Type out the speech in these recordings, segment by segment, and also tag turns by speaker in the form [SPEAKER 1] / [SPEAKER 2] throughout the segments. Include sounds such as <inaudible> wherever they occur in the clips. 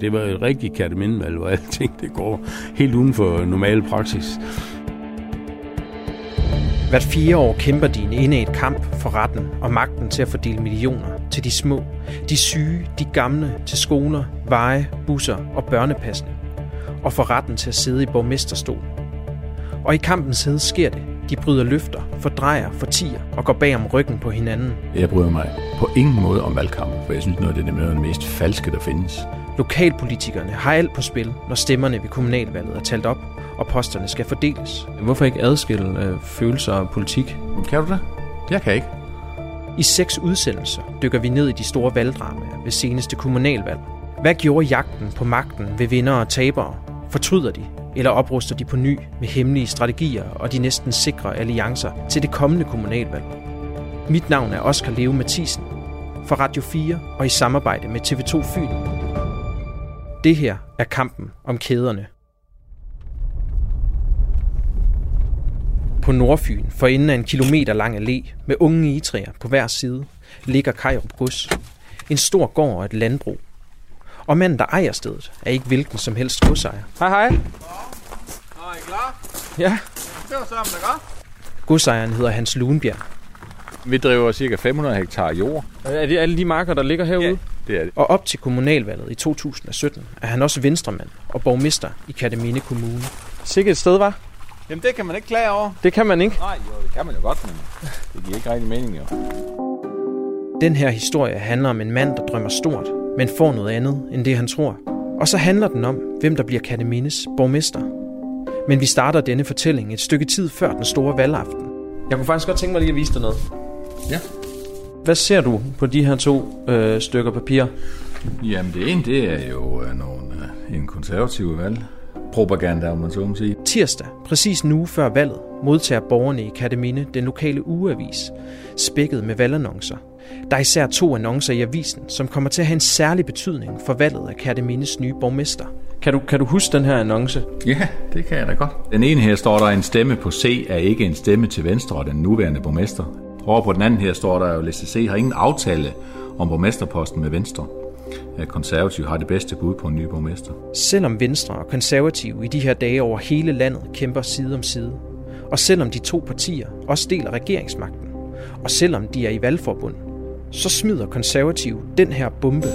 [SPEAKER 1] Det var et rigtigt kattemindevalg, hvor alting det går helt uden for normal praksis.
[SPEAKER 2] Hvert fire år kæmper de en et kamp for retten og magten til at fordele millioner til de små, de syge, de gamle, til skoler, veje, busser og børnepasning. Og for retten til at sidde i borgmesterstolen. Og i kampens hede sker det. De bryder løfter, fordrejer, fortiger og går bag om ryggen på hinanden.
[SPEAKER 3] Jeg bryder mig på ingen måde om valgkamp, for jeg synes noget af det er noget af det mest falske, der findes.
[SPEAKER 2] Lokalpolitikerne har alt på spil, når stemmerne ved kommunalvalget er talt op, og posterne skal fordeles.
[SPEAKER 4] Hvorfor ikke adskille øh, følelser og politik?
[SPEAKER 3] Kan du det? Jeg kan ikke.
[SPEAKER 2] I seks udsendelser dykker vi ned i de store valgdramaer ved seneste kommunalvalg. Hvad gjorde jagten på magten ved vindere og tabere? Fortryder de? Eller opruster de på ny med hemmelige strategier og de næsten sikre alliancer til det kommende kommunalvalg? Mit navn er Oskar Leo Mathisen for Radio 4 og i samarbejde med TV2 Fyn. Det her er kampen om kæderne. På Nordfyn, for inden af en kilometer lang allé med unge egetræer på hver side, ligger Kajrup Gods. En stor gård og et landbrug. Og manden, der ejer stedet, er ikke hvilken som helst godsejer. Hej hej.
[SPEAKER 5] Nå, er I klar?
[SPEAKER 2] Ja.
[SPEAKER 5] Det var sammen, der godt.
[SPEAKER 2] Godsejeren hedder Hans Lunbjerg.
[SPEAKER 3] Vi driver cirka 500 hektar jord.
[SPEAKER 4] Er det alle de marker, der ligger herude?
[SPEAKER 3] Det er det.
[SPEAKER 2] Og op til kommunalvalget i 2017 er han også venstremand og borgmester i Katamine Kommune.
[SPEAKER 4] Sikke et sted, var.
[SPEAKER 5] Jamen, det kan man ikke klage over.
[SPEAKER 4] Det kan man ikke.
[SPEAKER 5] Nej, jo, det kan man jo godt, men det giver ikke rigtig mening, jo.
[SPEAKER 2] Den her historie handler om en mand, der drømmer stort, men får noget andet end det, han tror. Og så handler den om, hvem der bliver Katamines borgmester. Men vi starter denne fortælling et stykke tid før den store valgaften.
[SPEAKER 4] Jeg kunne faktisk godt tænke mig lige at vise dig noget.
[SPEAKER 3] Ja.
[SPEAKER 4] Hvad ser du på de her to øh, stykker papir?
[SPEAKER 3] Jamen det ene, det er jo øh, nogle, øh, en konservativ valg. Propaganda, om man så må sige.
[SPEAKER 2] Tirsdag, præcis uge før valget, modtager borgerne i Katamine den lokale ugeavis, spækket med valgannoncer. Der er især to annoncer i avisen, som kommer til at have en særlig betydning for valget af Katamines nye borgmester.
[SPEAKER 4] Kan du, kan du huske den her annonce?
[SPEAKER 3] Ja, det kan jeg da godt. Den ene her står der, en stemme på C er ikke en stemme til Venstre og den nuværende borgmester. Over på den anden her står der jo, at C har ingen aftale om borgmesterposten med Venstre. At konservativ har det bedste bud på en ny borgmester.
[SPEAKER 2] Selvom Venstre og konservative i de her dage over hele landet kæmper side om side, og selvom de to partier også deler regeringsmagten, og selvom de er i valgforbund, så smider konservative den her bombe.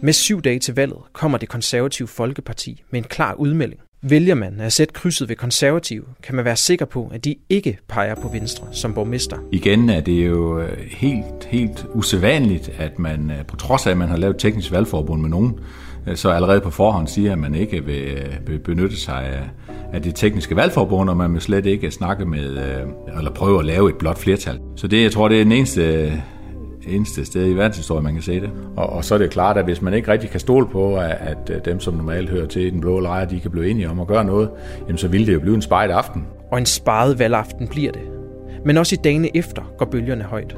[SPEAKER 2] Med syv dage til valget kommer det konservative Folkeparti med en klar udmelding. Vælger man at sætte krydset ved konservative, kan man være sikker på, at de ikke peger på Venstre som borgmester.
[SPEAKER 3] Igen er det jo øh, helt, helt usædvanligt, at man øh, på trods af, at man har lavet teknisk valgforbund med nogen, øh, så allerede på forhånd siger, at man ikke vil, benytte sig af, af det tekniske valgforbund, og man vil slet ikke snakke med, eller prøve at lave et blot flertal. Så det, jeg tror, det er den eneste eneste sted i verdenshistorien, man kan se det. Og, og så er det klart, at hvis man ikke rigtig kan stole på, at, at øh, dem, som normalt hører til i den blå lejr, de kan blive enige om at gøre noget, jamen så ville det jo blive en spejt aften.
[SPEAKER 2] Og en sparet valgaften bliver det. Men også i dagene efter går bølgerne højt.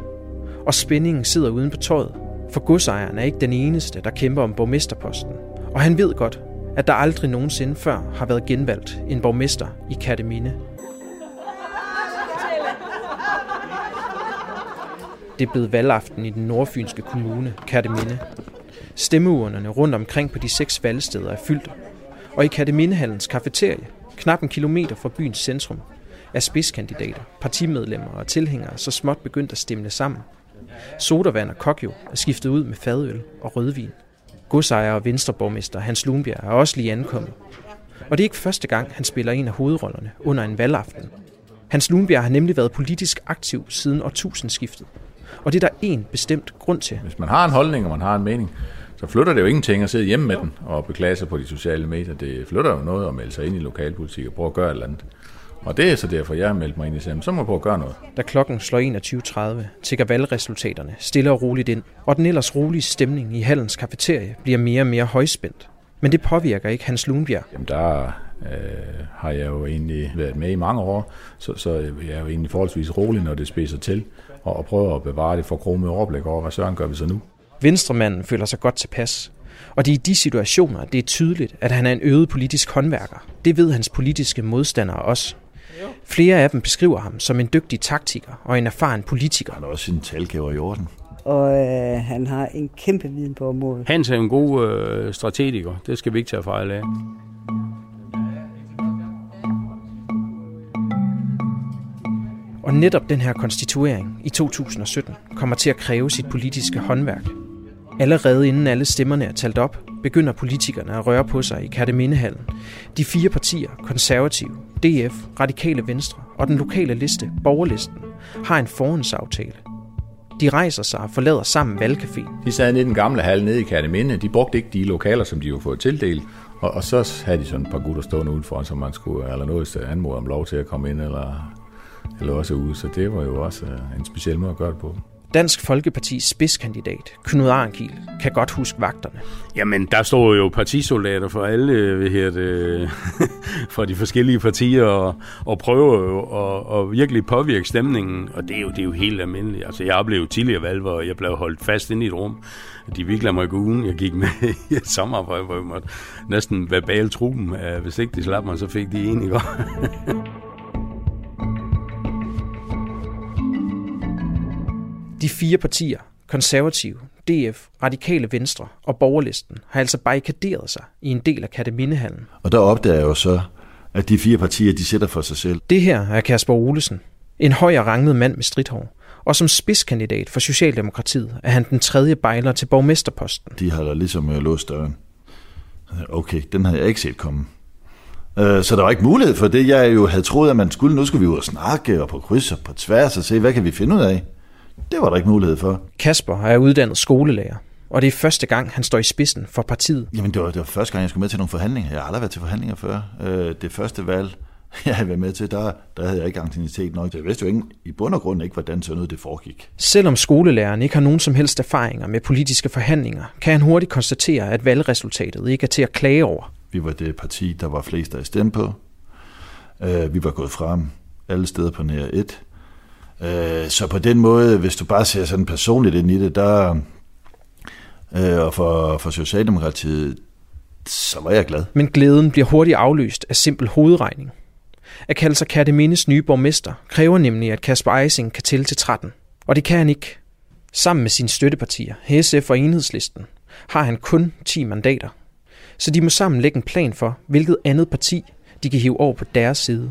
[SPEAKER 2] Og spændingen sidder uden på tøjet, for godsejeren er ikke den eneste, der kæmper om borgmesterposten. Og han ved godt, at der aldrig nogensinde før har været genvalgt en borgmester i Katamine. Det blev valgaften i den nordfynske kommune, Kærteminde. Stemmeurnerne rundt omkring på de seks valgsteder er fyldt. Og i Kærtemindehallens kafeterie, knap en kilometer fra byens centrum, er spidskandidater, partimedlemmer og tilhængere så småt begyndt at stemme sammen. Sodavand og kokjo er skiftet ud med fadøl og rødvin. Godsejer og venstreborgmester Hans Lundbjerg er også lige ankommet. Og det er ikke første gang, han spiller en af hovedrollerne under en valgaften. Hans Lundbjerg har nemlig været politisk aktiv siden årtusindskiftet. Og det er der en bestemt grund til.
[SPEAKER 3] Hvis man har en holdning, og man har en mening, så flytter det jo ingenting at sidde hjemme med den og beklage sig på de sociale medier. Det flytter jo noget at melde sig ind i lokalpolitik og prøve at gøre et eller andet. Og det er så derfor, jeg har meldt mig ind i sammen. Så må jeg prøve at gøre noget.
[SPEAKER 2] Da klokken slår 21.30, tigger valgresultaterne stille og roligt ind, og den ellers rolige stemning i hallens kafeterie bliver mere og mere højspændt. Men det påvirker ikke Hans Lunbjerg.
[SPEAKER 3] Jamen der øh, har jeg jo egentlig været med i mange år, så, så jeg er jo egentlig forholdsvis rolig, når det spidser til og, og prøver at bevare det for krumme overblik over, hvad søren gør vi så nu.
[SPEAKER 2] Venstremanden føler sig godt tilpas. Og det er i de situationer, det er tydeligt, at han er en øget politisk håndværker. Det ved hans politiske modstandere også. Flere af dem beskriver ham som en dygtig taktiker og en erfaren politiker.
[SPEAKER 6] Han har også sin talgave i orden. og øh, han har en kæmpe viden på området.
[SPEAKER 1] Hans er en god øh, strategiker. Det skal vi ikke tage fejl af.
[SPEAKER 2] Og netop den her konstituering i 2017 kommer til at kræve sit politiske håndværk. Allerede inden alle stemmerne er talt op, begynder politikerne at røre på sig i Kærtemindehallen. De fire partier, Konservativ, DF, Radikale Venstre og den lokale liste, Borgerlisten, har en forhåndsaftale. De rejser sig og forlader sammen valgcaféen.
[SPEAKER 3] De sad nede i den gamle hal nede i Kærteminde. De brugte ikke de lokaler, som de jo fået tildelt. Og, og så havde de sådan et par gutter stående udenfor, som man skulle, eller noget anmode om lov til at komme ind, eller, eller også ud. Så det var jo også øh, en speciel måde at gøre det på.
[SPEAKER 2] Dansk Folkepartis spidskandidat, Knud Arnkiel, kan godt huske vagterne.
[SPEAKER 1] Jamen, der står jo partisoldater for alle, hvad her det, <laughs> for de forskellige partier, og, og prøver jo at, at virkelig påvirke stemningen, og det er, jo, det er jo helt almindeligt. Altså, jeg oplevede tidligere valg, hvor jeg blev holdt fast inde i et rum. De ikke lade mig gå ugen. Jeg gik med <laughs> i et samarbejde, hvor jeg måtte næsten verbal truppen. Hvis ikke de slap mig, så fik de en, ikke? <laughs>
[SPEAKER 2] De fire partier, konservative, DF, Radikale Venstre og Borgerlisten, har altså barrikaderet sig i en del af Kattemindehallen.
[SPEAKER 7] Og der opdager jeg jo så, at de fire partier, de sætter for sig selv.
[SPEAKER 2] Det her er Kasper Olesen, en høj og ranget mand med stridthår. Og som spidskandidat for Socialdemokratiet er han den tredje bejler til borgmesterposten.
[SPEAKER 7] De har da ligesom øh, låst døren. Okay, den havde jeg ikke set komme. Øh, så der var ikke mulighed for det, jeg jo havde troet, at man skulle. Nu skulle vi ud og snakke og på kryds og på tværs og se, hvad kan vi finde ud af. Det var der ikke mulighed for.
[SPEAKER 2] Kasper er uddannet skolelærer, og det er første gang, han står i spidsen for partiet.
[SPEAKER 7] Jamen, det var, det var første gang, jeg skulle med til nogle forhandlinger. Jeg har aldrig været til forhandlinger før. Øh, det første valg, <laughs> jeg havde været med til, der, der havde jeg ikke ancienitet nok. Jeg vidste jo ikke, i bund og grund ikke, hvordan sådan noget det foregik.
[SPEAKER 2] Selvom skolelæreren ikke har nogen som helst erfaringer med politiske forhandlinger, kan han hurtigt konstatere, at valgresultatet ikke er til at klage over.
[SPEAKER 7] Vi var det parti, der var flest af stemt på. Øh, vi var gået frem alle steder på nær et. Øh, så på den måde, hvis du bare ser sådan personligt ind i det, der, øh, og for, for Socialdemokratiet, så var jeg glad.
[SPEAKER 2] Men glæden bliver hurtigt afløst af simpel hovedregning. At kalde sig Kærtemindes nye borgmester kræver nemlig, at Kasper Eising kan tælle til 13. Og det kan han ikke. Sammen med sine støttepartier, SF og Enhedslisten, har han kun 10 mandater. Så de må sammen lægge en plan for, hvilket andet parti de kan hive over på deres side.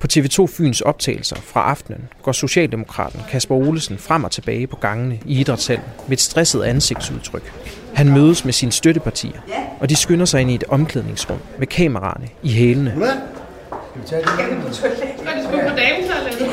[SPEAKER 2] På TV2 Fyns optagelser fra aftenen går Socialdemokraten Kasper Olesen frem og tilbage på gangene i idrætshallen med et stresset ansigtsudtryk. Han mødes med sine støttepartier, og de skynder sig ind i et omklædningsrum med kameraerne i hælene.
[SPEAKER 8] Skal vi tage det? Skal vi på toilet? Skal vi på dametoilettet?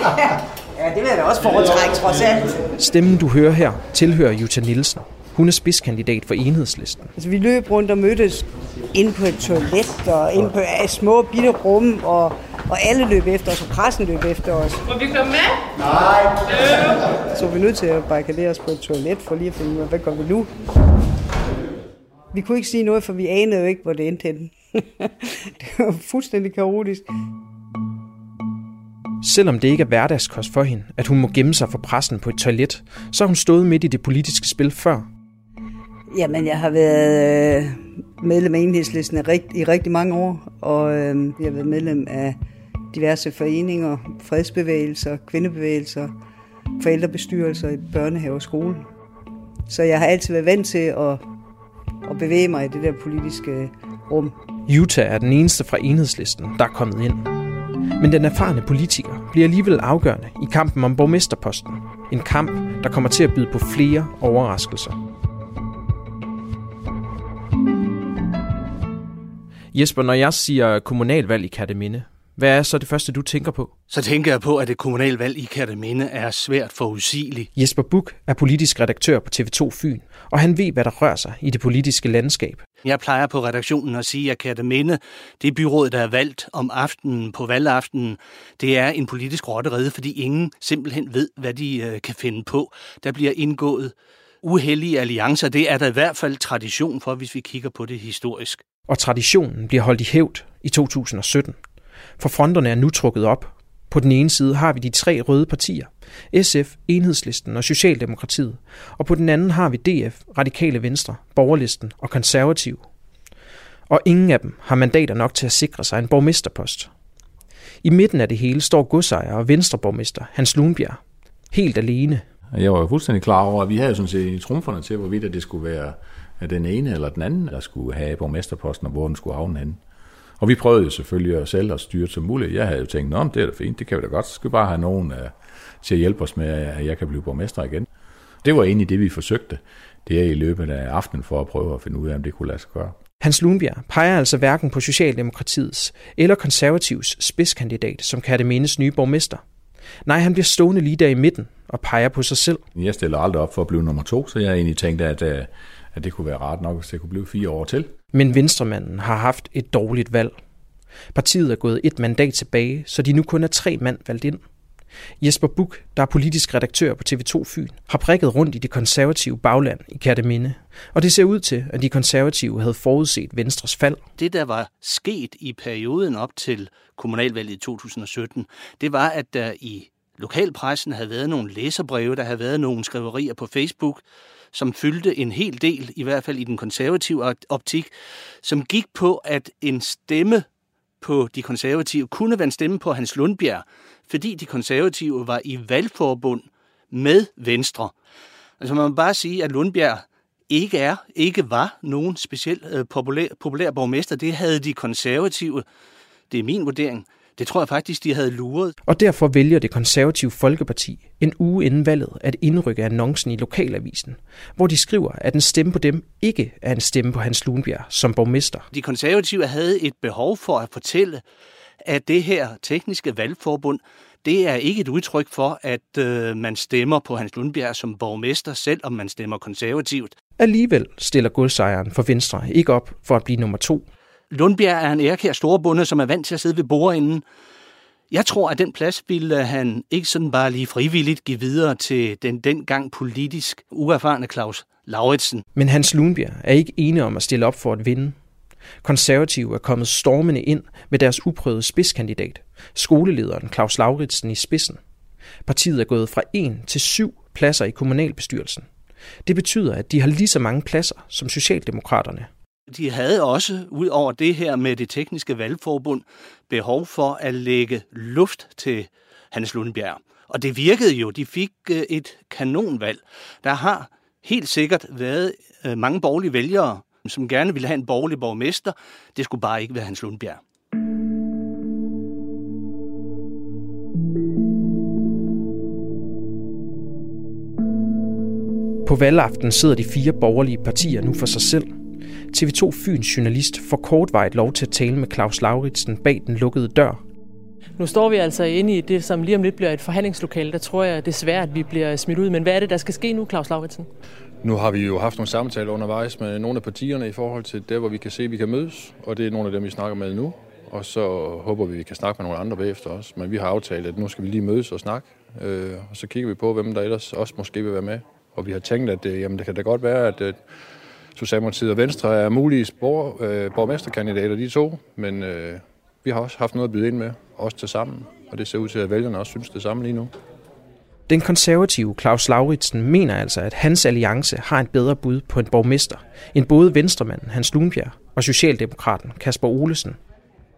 [SPEAKER 6] Ja, det vil jeg da også foretrække, trods alt.
[SPEAKER 2] Stemmen, du hører her, tilhører Jutta Nielsen. Hun er spidskandidat for enhedslisten.
[SPEAKER 6] Altså, vi løb rundt og mødtes ind på et toilet og ind på små bitte rum, og, og alle løb efter os, og pressen løb efter os.
[SPEAKER 8] Må vi komme med?
[SPEAKER 6] Nej. Så var vi nødt til at barrikadere os på et toilet for lige at finde ud af, hvad gør vi nu? Vi kunne ikke sige noget, for vi anede jo ikke, hvor det endte henne. <laughs> det var fuldstændig kaotisk.
[SPEAKER 2] Selvom det ikke er hverdagskost for hende, at hun må gemme sig for pressen på et toilet, så har hun stået midt i det politiske spil før.
[SPEAKER 6] Jamen, jeg har været øh, medlem af enhedslisten i, rigt, i rigtig mange år, og øh, jeg har været medlem af diverse foreninger, fredsbevægelser, kvindebevægelser, forældrebestyrelser i børnehave og skole. Så jeg har altid været vant til at, at bevæge mig i det der politiske øh, rum.
[SPEAKER 2] Jutta er den eneste fra enhedslisten, der er kommet ind. Men den erfarne politiker bliver alligevel afgørende i kampen om borgmesterposten. En kamp, der kommer til at byde på flere overraskelser. Jesper, når jeg siger kommunalvalg i Kærteminde, hvad er så det første, du tænker på?
[SPEAKER 9] Så tænker jeg på, at det kommunalvalg i Kærteminde er svært forudsigeligt.
[SPEAKER 2] Jesper Buk er politisk redaktør på TV2 Fyn, og han ved, hvad der rører sig i det politiske landskab.
[SPEAKER 9] Jeg plejer på redaktionen at sige, at Kærteminde, det byråd, der er valgt om aftenen på valgaftenen, det er en politisk rotterede, fordi ingen simpelthen ved, hvad de øh, kan finde på. Der bliver indgået uheldige alliancer. Det er der i hvert fald tradition for, hvis vi kigger på det historisk.
[SPEAKER 2] Og traditionen bliver holdt i hævd i 2017. For fronterne er nu trukket op. På den ene side har vi de tre røde partier, SF, Enhedslisten og Socialdemokratiet, og på den anden har vi DF, Radikale Venstre, Borgerlisten og Konservativ. Og ingen af dem har mandater nok til at sikre sig en borgmesterpost. I midten af det hele står godsejer og venstreborgmester Hans Lundbjerg, helt alene.
[SPEAKER 3] Jeg var jo fuldstændig klar over, at vi havde sådan set trumferne til, hvorvidt det skulle være den ene eller den anden, der skulle have borgmesterposten, og hvor den skulle havne henne. Og vi prøvede jo selvfølgelig at selv at styre som muligt. Jeg havde jo tænkt, Nå, det er da fint, det kan vi da godt. Så skal vi bare have nogen uh, til at hjælpe os med, at jeg kan blive borgmester igen. Det var egentlig det, vi forsøgte. Det er i løbet af aftenen for at prøve at finde ud af, om det kunne lade sig gøre.
[SPEAKER 2] Hans Lundbjerg peger altså hverken på Socialdemokratiets eller konservativs spidskandidat som Kærtemindes nye borgmester. Nej, han bliver stående lige der i midten og peger på sig selv.
[SPEAKER 3] Jeg stiller aldrig op for at blive nummer to, så jeg egentlig tænkte, at, øh, at det kunne være rart nok, hvis det kunne blive fire år til.
[SPEAKER 2] Men Venstremanden har haft et dårligt valg. Partiet er gået et mandat tilbage, så de nu kun er tre mand valgt ind. Jesper Buk, der er politisk redaktør på TV2 Fyn, har prikket rundt i det konservative bagland i Kærteminde. Og det ser ud til, at de konservative havde forudset Venstres fald.
[SPEAKER 9] Det, der var sket i perioden op til kommunalvalget i 2017, det var, at der i lokalpressen havde været nogle læserbreve, der havde været nogle skriverier på Facebook, som fyldte en hel del, i hvert fald i den konservative optik, som gik på, at en stemme på de konservative kunne være en stemme på Hans Lundbjerg, fordi de konservative var i valgforbund med Venstre. Altså man må bare sige, at Lundbjerg ikke er, ikke var nogen specielt øh, populær, populær borgmester. Det havde de konservative, det er min vurdering, det tror jeg faktisk, de havde luret.
[SPEAKER 2] Og derfor vælger det konservative Folkeparti en uge inden valget at indrykke annoncen i lokalavisen, hvor de skriver, at en stemme på dem ikke er en stemme på Hans Lundbjerg som borgmester.
[SPEAKER 9] De konservative havde et behov for at fortælle, at det her tekniske valgforbund, det er ikke et udtryk for, at øh, man stemmer på Hans Lundbjerg som borgmester, selv om man stemmer konservativt.
[SPEAKER 2] Alligevel stiller godsejeren for Venstre ikke op for at blive nummer to.
[SPEAKER 9] Lundbjerg er en ærkær storbunde, som er vant til at sidde ved bordenden. Jeg tror, at den plads ville han ikke sådan bare lige frivilligt give videre til den dengang politisk uerfarne Claus Lauritsen.
[SPEAKER 2] Men Hans Lundbjerg er ikke enig om at stille op for at vinde. Konservative er kommet stormende ind med deres uprøvede spidskandidat, skolelederen Claus Lauritsen i spidsen. Partiet er gået fra 1 til 7 pladser i kommunalbestyrelsen. Det betyder, at de har lige så mange pladser som Socialdemokraterne.
[SPEAKER 9] De havde også, ud over det her med det tekniske valgforbund, behov for at lægge luft til Hans Lundbjerg. Og det virkede jo. De fik øh, et kanonvalg. Der har helt sikkert været øh, mange borgerlige vælgere, som gerne ville have en borgerlig borgmester. Det skulle bare ikke være Hans Lundbjerg.
[SPEAKER 2] På valgaften sidder de fire borgerlige partier nu for sig selv. TV2 Fyns journalist får kortvarigt lov til at tale med Claus Lauritsen bag den lukkede dør.
[SPEAKER 10] Nu står vi altså inde i det, som lige om lidt bliver et forhandlingslokale. Der tror jeg desværre, at vi bliver smidt ud. Men hvad er det, der skal ske nu, Claus Lauritsen?
[SPEAKER 11] Nu har vi jo haft nogle samtaler undervejs med nogle af partierne i forhold til der, hvor vi kan se, at vi kan mødes. Og det er nogle af dem, vi snakker med nu. Og så håber vi, at vi kan snakke med nogle andre bagefter også. Men vi har aftalt, at nu skal vi lige mødes og snakke. Øh, og så kigger vi på, hvem der ellers også måske vil være med. Og vi har tænkt, at øh, jamen, det kan da godt være, at øh, Socialdemokratiet og Venstre er mulige borg, øh, borgmesterkandidater, de to. Men øh, vi har også haft noget at byde ind med, også til sammen. Og det ser ud til, at vælgerne også synes det samme lige nu.
[SPEAKER 2] Den konservative Claus Lauritsen mener altså, at hans alliance har et bedre bud på en borgmester end både venstremanden Hans Lundbjerg og Socialdemokraten Kasper Olesen.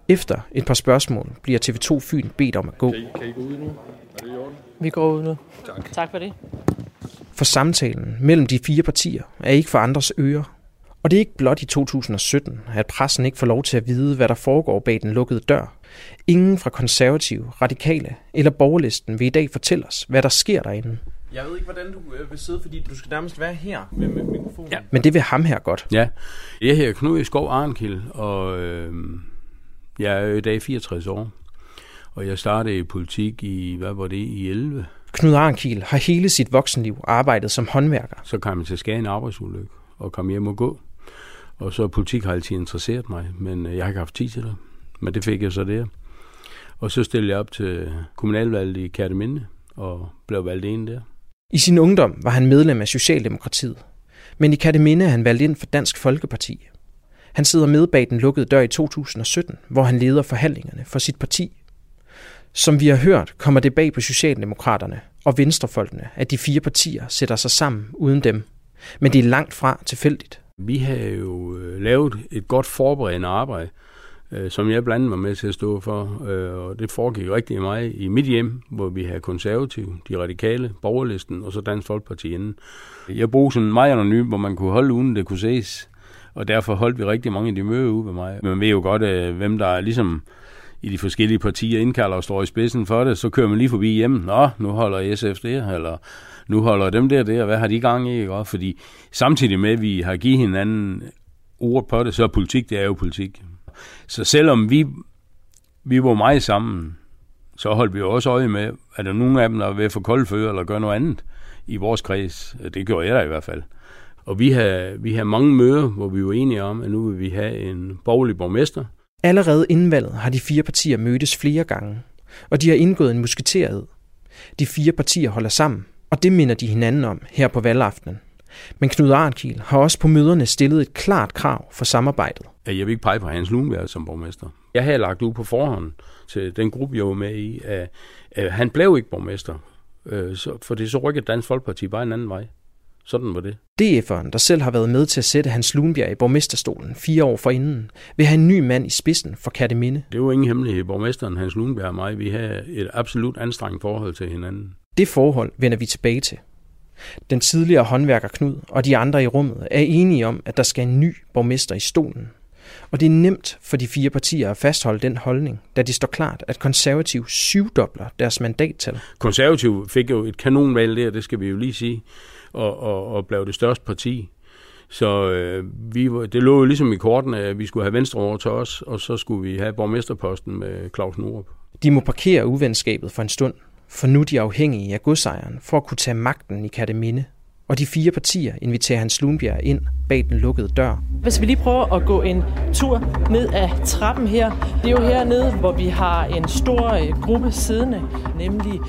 [SPEAKER 2] Efter et par spørgsmål bliver TV2 Fyn bedt om at gå.
[SPEAKER 11] Kan I, kan I gå ud nu? Er det i orden?
[SPEAKER 10] Vi går ud nu.
[SPEAKER 11] Tak.
[SPEAKER 10] Tak for det.
[SPEAKER 2] For samtalen mellem de fire partier er ikke for andres ører. Og det er ikke blot i 2017, at pressen ikke får lov til at vide, hvad der foregår bag den lukkede dør. Ingen fra konservative, radikale eller borgerlisten vil i dag fortælle os, hvad der sker derinde.
[SPEAKER 4] Jeg ved ikke, hvordan du øh, vil sidde, fordi du skal nærmest være her med, med mikrofonen.
[SPEAKER 2] Ja. Men det vil ham her godt.
[SPEAKER 1] Ja, jeg hedder Knud i Skov Arnkild, og øh, jeg er i dag 64 år. Og jeg startede i politik i, hvad var det, i 11.
[SPEAKER 2] Knud Arnkiel har hele sit voksenliv arbejdet som håndværker.
[SPEAKER 1] Så kom jeg til at skade en arbejdsulykke og kom hjem og gå. Og så politik har altid interesseret mig, men øh, jeg har ikke haft tid til det. Men det fik jeg så der. Og så stillede jeg op til kommunalvalget i Kærteminde og blev valgt ind der.
[SPEAKER 2] I sin ungdom var han medlem af Socialdemokratiet, men i Kærteminde er han valgt ind for Dansk Folkeparti. Han sidder med bag den lukkede dør i 2017, hvor han leder forhandlingerne for sit parti. Som vi har hørt, kommer det bag på Socialdemokraterne og Venstrefolkene, at de fire partier sætter sig sammen uden dem. Men det er langt fra tilfældigt.
[SPEAKER 1] Vi har jo øh, lavet et godt forberedende arbejde øh, som jeg blandt andet var med til at stå for. Øh, og det foregik rigtig meget i mit hjem, hvor vi havde konservative, de radikale, borgerlisten og så Dansk Folkeparti inden. Jeg brugte sådan meget anonym, hvor man kunne holde uden det kunne ses. Og derfor holdt vi rigtig mange af de møder ude ved mig. Men man ved jo godt, hvem der er ligesom i de forskellige partier indkalder og står i spidsen for det, så kører man lige forbi hjemme. Nå, nu holder SF det, eller nu holder dem der det, og hvad har de gang i? Ikke? Fordi samtidig med, at vi har givet hinanden ord på det, så er politik, det er jo politik. Så selvom vi, vi var meget sammen, så holdt vi også øje med, at der nogen af dem, der er ved at få kolde fødder eller gøre noget andet i vores kreds. Det gjorde jeg da i hvert fald. Og vi har, vi har mange møder, hvor vi var enige om, at nu vil vi have en borgerlig borgmester.
[SPEAKER 2] Allerede inden valget har de fire partier mødtes flere gange, og de har indgået en musketeret. De fire partier holder sammen, og det minder de hinanden om her på valgaftenen. Men Knud Arnkiel har også på møderne stillet et klart krav for samarbejdet.
[SPEAKER 1] Jeg vil ikke pege på Hans Lundberg som borgmester. Jeg havde lagt ud på forhånd til den gruppe, jeg var med i, at, at han blev ikke borgmester. Øh, for det så rykkede Dansk Folkeparti bare en anden vej. Sådan var det.
[SPEAKER 2] DF'eren, der selv har været med til at sætte Hans Lundbjerg i borgmesterstolen fire år forinden, vil have en ny mand i spidsen for Katteminde.
[SPEAKER 1] Det var ingen hemmelighed. Borgmesteren Hans Lundbjerg og mig, vi har et absolut anstrengt forhold til hinanden.
[SPEAKER 2] Det forhold vender vi tilbage til. Den tidligere håndværker Knud og de andre i rummet er enige om, at der skal en ny borgmester i stolen. Og det er nemt for de fire partier at fastholde den holdning, da det står klart, at konservativ syvdobler deres mandattal.
[SPEAKER 1] Konservativ fik jo et kanonvalg der, det skal vi jo lige sige, og, og, og blev det største parti. Så øh, vi, det lå jo ligesom i korten, at vi skulle have Venstre over til os, og så skulle vi have borgmesterposten med Claus Norup.
[SPEAKER 2] De må parkere uvenskabet for en stund, for nu er de afhængige af godsejeren for at kunne tage magten i Katteminde. Og de fire partier inviterer Hans Lundbjerg ind bag den lukkede dør.
[SPEAKER 10] Hvis vi lige prøver at gå en tur ned ad trappen her. Det er jo hernede, hvor vi har en stor øh, gruppe siddende, nemlig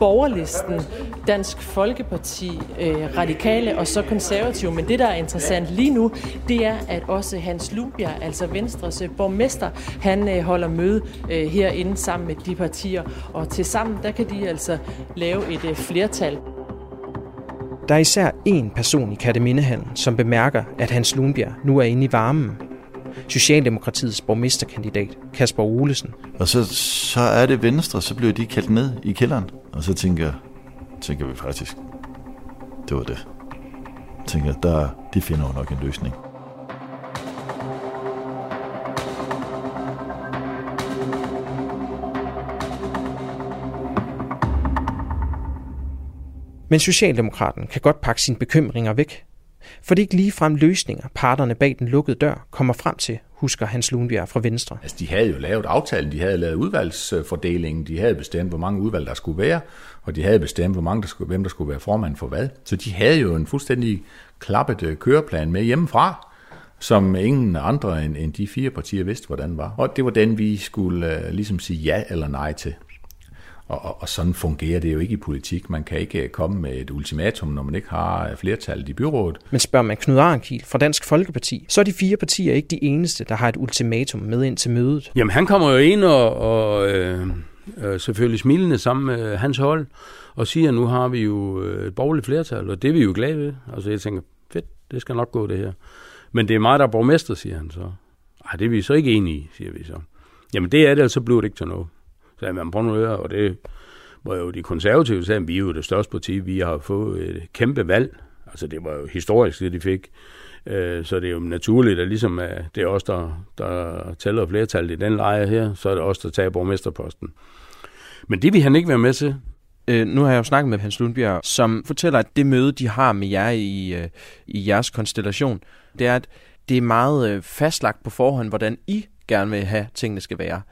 [SPEAKER 10] borgerlisten, Dansk Folkeparti, øh, Radikale og så konservative. Men det, der er interessant lige nu, det er, at også Hans Lubjerg, altså Venstres øh, borgmester, han øh, holder møde øh, herinde sammen med de partier. Og til sammen, der kan de altså lave et øh, flertal.
[SPEAKER 2] Der er især én person i Kattemindehallen, som bemærker, at Hans Lundbjerg nu er inde i varmen. Socialdemokratiets borgmesterkandidat, Kasper Olesen.
[SPEAKER 7] Og så, så er det Venstre, så bliver de kaldt ned i kælderen. Og så tænker, tænker vi faktisk, det var det. Jeg tænker, der, de finder jo nok en løsning.
[SPEAKER 2] Men Socialdemokraten kan godt pakke sine bekymringer væk. For det er ikke ligefrem løsninger, parterne bag den lukkede dør kommer frem til, husker Hans Lundbjerg fra Venstre.
[SPEAKER 3] Altså, de havde jo lavet aftalen, de havde lavet udvalgsfordelingen, de havde bestemt, hvor mange udvalg der skulle være, og de havde bestemt, hvor mange der skulle, hvem der skulle være formand for hvad. Så de havde jo en fuldstændig klappet øh, køreplan med hjemmefra, som ingen andre end, end de fire partier vidste, hvordan var. Og det var den, vi skulle uh, ligesom sige ja eller nej til. Og, og, og sådan fungerer det jo ikke i politik. Man kan ikke komme med et ultimatum, når man ikke har flertallet i byrådet.
[SPEAKER 2] Men spørger man Knud Arnkiel fra Dansk Folkeparti, så er de fire partier ikke de eneste, der har et ultimatum med ind til mødet.
[SPEAKER 1] Jamen han kommer jo ind og, og øh, øh, selvfølgelig smilende sammen med hans hold, og siger, at nu har vi jo et borgerligt flertal, og det er vi jo glade ved. Altså jeg tænker, fedt, det skal nok gå det her. Men det er mig, der er borgmester, siger han så. Ej, det er vi så ikke enige i, siger vi så. Jamen det er det, så bliver det ikke til noget. Så jeg, man prøver noget, og det var jo de konservative sagde, vi er jo det største parti, vi har fået et kæmpe valg. Altså det var jo historisk, det de fik. Øh, så det er jo naturligt, at ligesom at det er os, der, der tæller flertallet i den lejr her, så er det os, der tager borgmesterposten. Men det vil han ikke være med til.
[SPEAKER 4] Øh, nu har jeg jo snakket med Hans Lundbjerg, som fortæller, at det møde, de har med jer i, øh, i jeres konstellation, det er, at det er meget øh, fastlagt på forhånd, hvordan I gerne vil have tingene skal være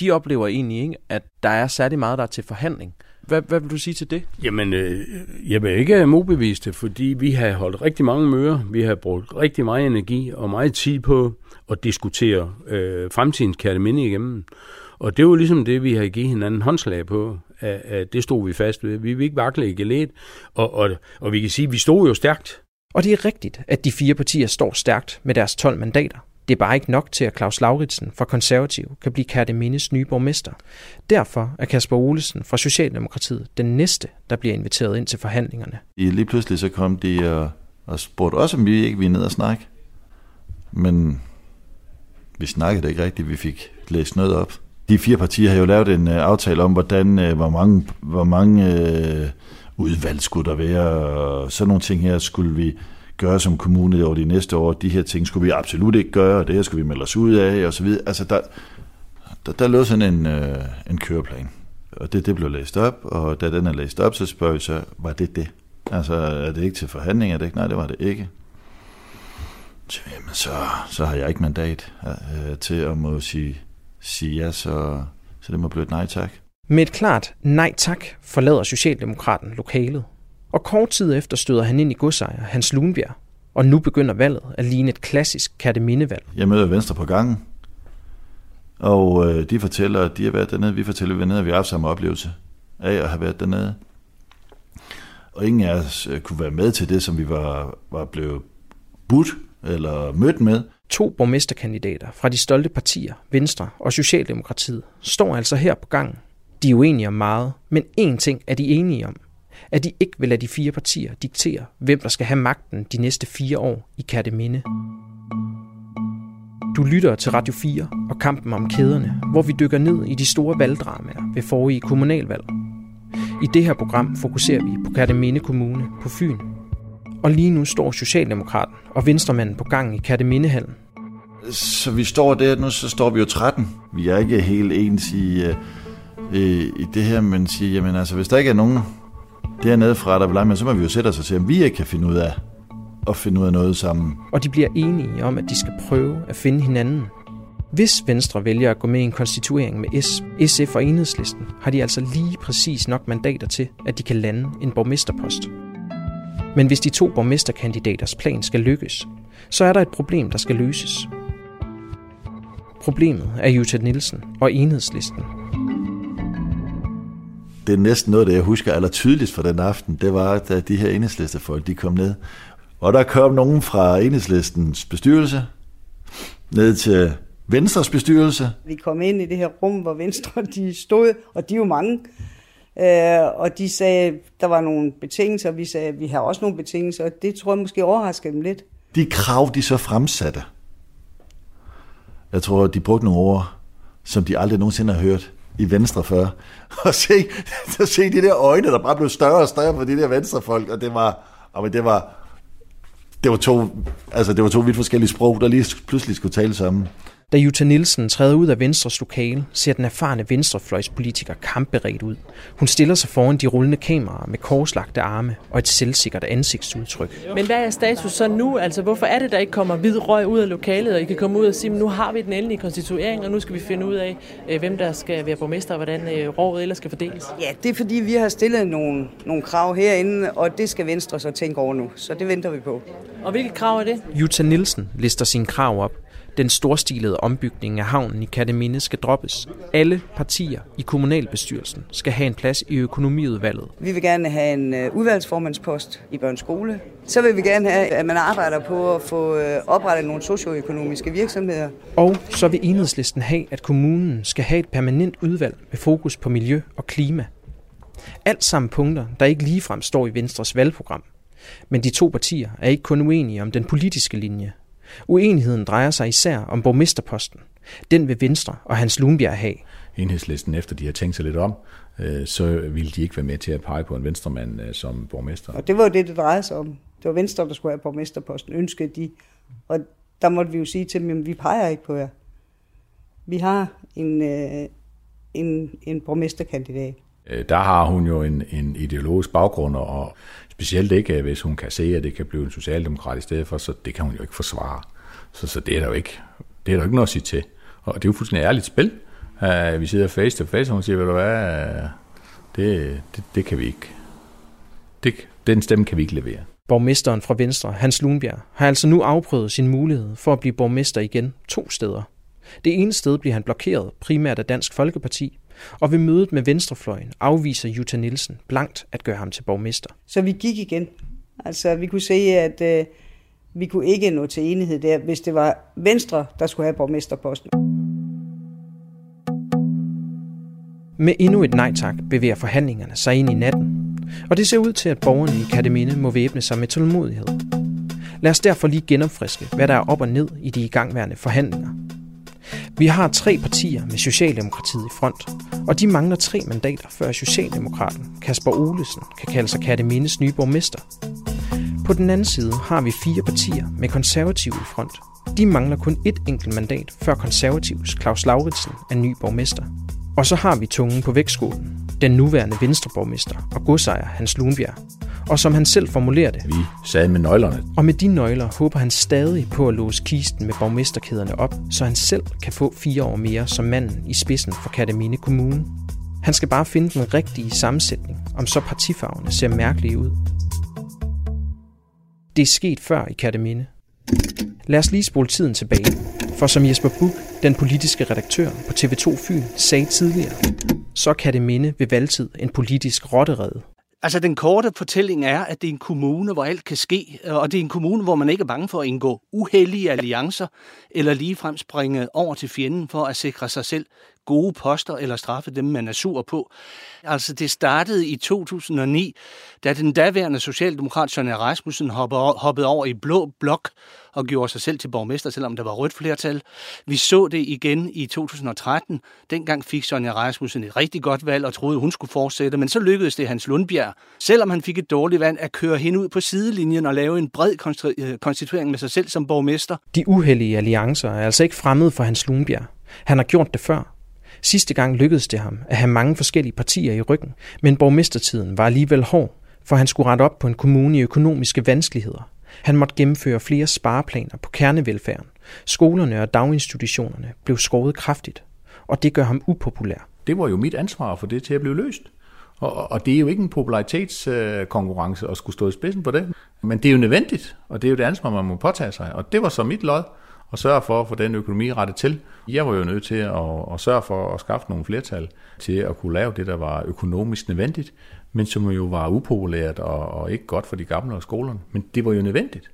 [SPEAKER 4] de oplever egentlig ikke, at der er særlig meget, der er til forhandling. Hvad, hvad vil du sige til det?
[SPEAKER 1] Jamen, øh, jeg vil ikke modbevise det, fordi vi har holdt rigtig mange møder. Vi har brugt rigtig meget energi og meget tid på at diskutere øh, fremtidens kærteminde igennem. Og det var ligesom det, vi har givet hinanden håndslag på, at, at det stod vi fast ved. Vi vil ikke vakle i gelet, og, og, og vi kan sige, at vi stod jo stærkt.
[SPEAKER 2] Og det er rigtigt, at de fire partier står stærkt med deres 12 mandater. Det er bare ikke nok til, at Claus Lauritsen fra Konservativ kan blive Kærtemines nye borgmester. Derfor er Kasper Olesen fra Socialdemokratiet den næste, der bliver inviteret ind til forhandlingerne.
[SPEAKER 7] Lige pludselig så kom de og, og spurgte også, om vi ikke ville ned og snakke. Men Vi snakkede ikke rigtigt, vi fik læst noget op. De fire partier har jo lavet en øh, aftale om, hvordan, øh, hvor mange, hvor mange øh, udvalg skulle der være, og sådan nogle ting her skulle vi gøre som kommune over de næste år. De her ting skulle vi absolut ikke gøre, og det her skulle vi melde os ud af, og så videre. Altså, der, der, der lå sådan en, øh, en køreplan, og det, det blev læst op, og da den er læst op, så spørger vi så, var det det? Altså, er det ikke til forhandling? Er det ikke? Nej, det var det ikke. Så, jamen, så, så har jeg ikke mandat øh, til at må sige, sige ja, så, så det må blive et nej tak.
[SPEAKER 2] Med et klart nej tak forlader Socialdemokraten lokalet. Og kort tid efter støder han ind i godsejer Hans Lunbjerg, og nu begynder valget at ligne et klassisk kattemindevalg.
[SPEAKER 7] Jeg møder Venstre på gangen, og øh, de fortæller, at de har været dernede. Vi fortæller, at vi, nede, at vi har haft samme oplevelse af at have været dernede. Og ingen af os øh, kunne være med til det, som vi var, var blevet budt eller mødt med.
[SPEAKER 2] To borgmesterkandidater fra de stolte partier, Venstre og Socialdemokratiet, står altså her på gangen. De er uenige om meget, men én ting er de enige om. At de ikke vil lade de fire partier diktere, hvem der skal have magten de næste fire år i Kærteminde. Du lytter til Radio 4 og kampen om kæderne, hvor vi dykker ned i de store valgdramaer ved forrige kommunalvalg. I det her program fokuserer vi på Kærteminde Kommune på Fyn. Og lige nu står Socialdemokraten og Venstremanden på gang i Kærtemindehallen.
[SPEAKER 7] Så vi står der, nu så står vi jo 13. Vi er ikke helt ens i, øh, i, i det her, men siger, jamen altså, hvis der ikke er nogen dernede fra, der vil lege så må vi jo sætte os og se, om vi ikke kan finde ud af at finde ud af noget sammen.
[SPEAKER 2] Og de bliver enige om, at de skal prøve at finde hinanden. Hvis Venstre vælger at gå med i en konstituering med S, SF og Enhedslisten, har de altså lige præcis nok mandater til, at de kan lande en borgmesterpost. Men hvis de to borgmesterkandidaters plan skal lykkes, så er der et problem, der skal løses. Problemet er Jutta Nielsen og Enhedslisten.
[SPEAKER 7] Det er næsten noget, det jeg husker aller tydeligst fra den aften, det var, da de her enhedslistefolk, de kom ned. Og der kom nogen fra enhedslistens bestyrelse ned til Venstres bestyrelse.
[SPEAKER 6] Vi kom ind i det her rum, hvor Venstre <laughs> de stod, og de er jo mange. Øh, og de sagde, der var nogle betingelser, vi sagde, vi har også nogle betingelser, og det tror jeg måske overraskede dem lidt.
[SPEAKER 7] De krav, de så fremsatte, jeg tror, de brugte nogle ord, som de aldrig nogensinde har hørt i Venstre før. <laughs> Og se, så se de der øjne, der bare blev større og større på de der venstrefolk, og det var, og det var, det var to, altså det var to vidt forskellige sprog, der lige pludselig skulle tale sammen.
[SPEAKER 2] Da Jutta Nielsen træder ud af Venstres lokale, ser den erfarne venstrefløjspolitiker kampberedt ud. Hun stiller sig foran de rullende kameraer med korslagte arme og et selvsikkert ansigtsudtryk.
[SPEAKER 10] Men hvad er status så nu? Altså, hvorfor er det, der ikke kommer hvid røg ud af lokalet, og I kan komme ud og sige, nu har vi den endelige konstituering, og nu skal vi finde ud af, øh, hvem der skal være borgmester, og hvordan øh, rådet ellers skal fordeles?
[SPEAKER 6] Ja, det er fordi, vi har stillet nogle, nogle krav herinde, og det skal Venstre så tænke over nu. Så det venter vi på.
[SPEAKER 10] Og hvilke krav er det?
[SPEAKER 2] Jutta Nielsen lister sine krav op. Den storstilede ombygning af havnen i Kataminde skal droppes. Alle partier i kommunalbestyrelsen skal have en plads i økonomiudvalget.
[SPEAKER 6] Vi vil gerne have en uh, udvalgsformandspost i børns skole. Så vil vi gerne have, at man arbejder på at få uh, oprettet nogle socioøkonomiske virksomheder.
[SPEAKER 2] Og så vil enhedslisten have, at kommunen skal have et permanent udvalg med fokus på miljø og klima. Alt sammen punkter, der ikke ligefrem står i Venstres valgprogram. Men de to partier er ikke kun uenige om den politiske linje, Uenigheden drejer sig især om borgmesterposten. Den vil Venstre og Hans Lundbjerg have.
[SPEAKER 3] Enhedslisten, efter de har tænkt sig lidt om, øh, så ville de ikke være med til at pege på en venstremand øh, som borgmester.
[SPEAKER 6] Og det var jo det, det drejede sig om. Det var Venstre, der skulle have borgmesterposten, ønskede de. Og der måtte vi jo sige til dem, at vi peger ikke på jer. Vi har en, øh, en, en borgmesterkandidat.
[SPEAKER 3] Der har hun jo en, en ideologisk baggrund, og Specielt ikke, øh, hvis hun kan se, at det kan blive en socialdemokrat i stedet for, så det kan hun jo ikke forsvare. Så, så det er der jo ikke, det er der jo ikke noget at sige til. Og det er jo fuldstændig ærligt spil. Uh, vi sidder face to face, og hun siger, ved du hvad, uh, det, det, det kan vi ikke. Det, den stemme kan vi ikke levere.
[SPEAKER 2] Borgmesteren fra Venstre, Hans Lundbjerg, har altså nu afprøvet sin mulighed for at blive borgmester igen to steder. Det ene sted bliver han blokeret, primært af Dansk Folkeparti, og ved mødet med Venstrefløjen afviser Jutta Nielsen blankt at gøre ham til borgmester.
[SPEAKER 6] Så vi gik igen. Altså vi kunne se, at øh, vi kunne ikke nå til enighed der, hvis det var Venstre, der skulle have borgmesterposten.
[SPEAKER 2] Med endnu et nej tak bevæger forhandlingerne sig ind i natten. Og det ser ud til, at borgerne i Kataminde må væbne sig med tålmodighed. Lad os derfor lige genopfriske, hvad der er op og ned i de igangværende forhandlinger. Vi har tre partier med Socialdemokratiet i front, og de mangler tre mandater, før Socialdemokraten Kasper Olesen kan kalde sig Kattemindes nye borgmester. På den anden side har vi fire partier med konservative i front. De mangler kun et enkelt mandat, før konservativs Claus Lauritsen er ny borgmester. Og så har vi tungen på vægtskålen. Den nuværende venstreborgmester og godsejer Hans Lunbjerg. Og som han selv formulerer det.
[SPEAKER 3] Vi sad med nøglerne.
[SPEAKER 2] Og med de nøgler håber han stadig på at låse kisten med borgmesterkæderne op, så han selv kan få fire år mere som manden i spidsen for Katamine Kommune. Han skal bare finde den rigtige sammensætning, om så partifarverne ser mærkelige ud. Det er sket før i Katamine. Lad os lige spole tiden tilbage. For som Jesper Buch, den politiske redaktør på TV2 Fyn, sagde tidligere, så kan det minde ved valgtid en politisk rotterede.
[SPEAKER 9] Altså den korte fortælling er, at det er en kommune, hvor alt kan ske, øh, og det er en kommune, hvor man ikke er bange for at indgå uheldige alliancer, eller ligefrem springe over til fjenden for at sikre sig selv gode poster eller straffe dem, man er sur på. Altså det startede i 2009, da den daværende socialdemokrat Søren Rasmussen hoppede over i blå blok og gjorde sig selv til borgmester, selvom der var rødt flertal. Vi så det igen i 2013. Dengang fik Sonja Rasmussen et rigtig godt valg og troede, hun skulle fortsætte, men så lykkedes det Hans Lundbjerg, selvom han fik et dårligt valg, at køre hende ud på sidelinjen og lave en bred øh, konstituering med sig selv som borgmester.
[SPEAKER 2] De uheldige alliancer er altså ikke fremmede for Hans Lundbjerg. Han har gjort det før. Sidste gang lykkedes det ham at have mange forskellige partier i ryggen, men borgmestertiden var alligevel hård, for han skulle rette op på en kommune i økonomiske vanskeligheder. Han måtte gennemføre flere spareplaner på kernevelfærden. Skolerne og daginstitutionerne blev skåret kraftigt, og det gør ham upopulær.
[SPEAKER 3] Det var jo mit ansvar for det til at blive løst. Og, og det er jo ikke en popularitetskonkurrence øh, at skulle stå i spidsen på det. Men det er jo nødvendigt, og det er jo det ansvar, man må påtage sig. Og det var så mit lod at sørge for at få den økonomi rettet til. Jeg var jo nødt til at, at sørge for at skaffe nogle flertal til at kunne lave det, der var økonomisk nødvendigt, men som jo var upopulært og, og ikke godt for de gamle og skolerne. Men det var jo nødvendigt.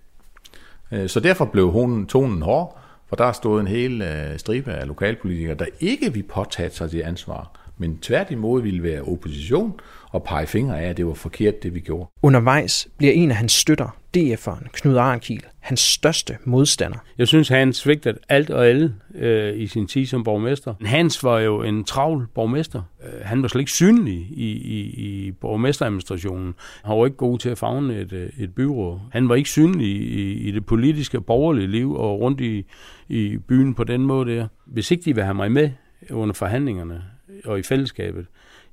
[SPEAKER 3] Øh, så derfor blev hun, tonen hård, for der stod en hel øh, stribe af lokalpolitikere, der ikke ville påtage sig det ansvar, men tværtimod ville være opposition og pege fingre af, at det var forkert, det vi gjorde.
[SPEAKER 2] Undervejs bliver en af hans støtter, DF'eren Knud Arnkiel, hans største modstander.
[SPEAKER 1] Jeg synes, han svigtede alt og alle øh, i sin tid som borgmester. Hans var jo en travl borgmester. Øh, han var slet ikke synlig i, i, i borgmesteradministrationen. Han var ikke god til at fagne et, øh, et byråd. Han var ikke synlig i, i det politiske borgerlige liv og rundt i, i byen på den måde der. Hvis ikke de vil have mig med under forhandlingerne og i fællesskabet,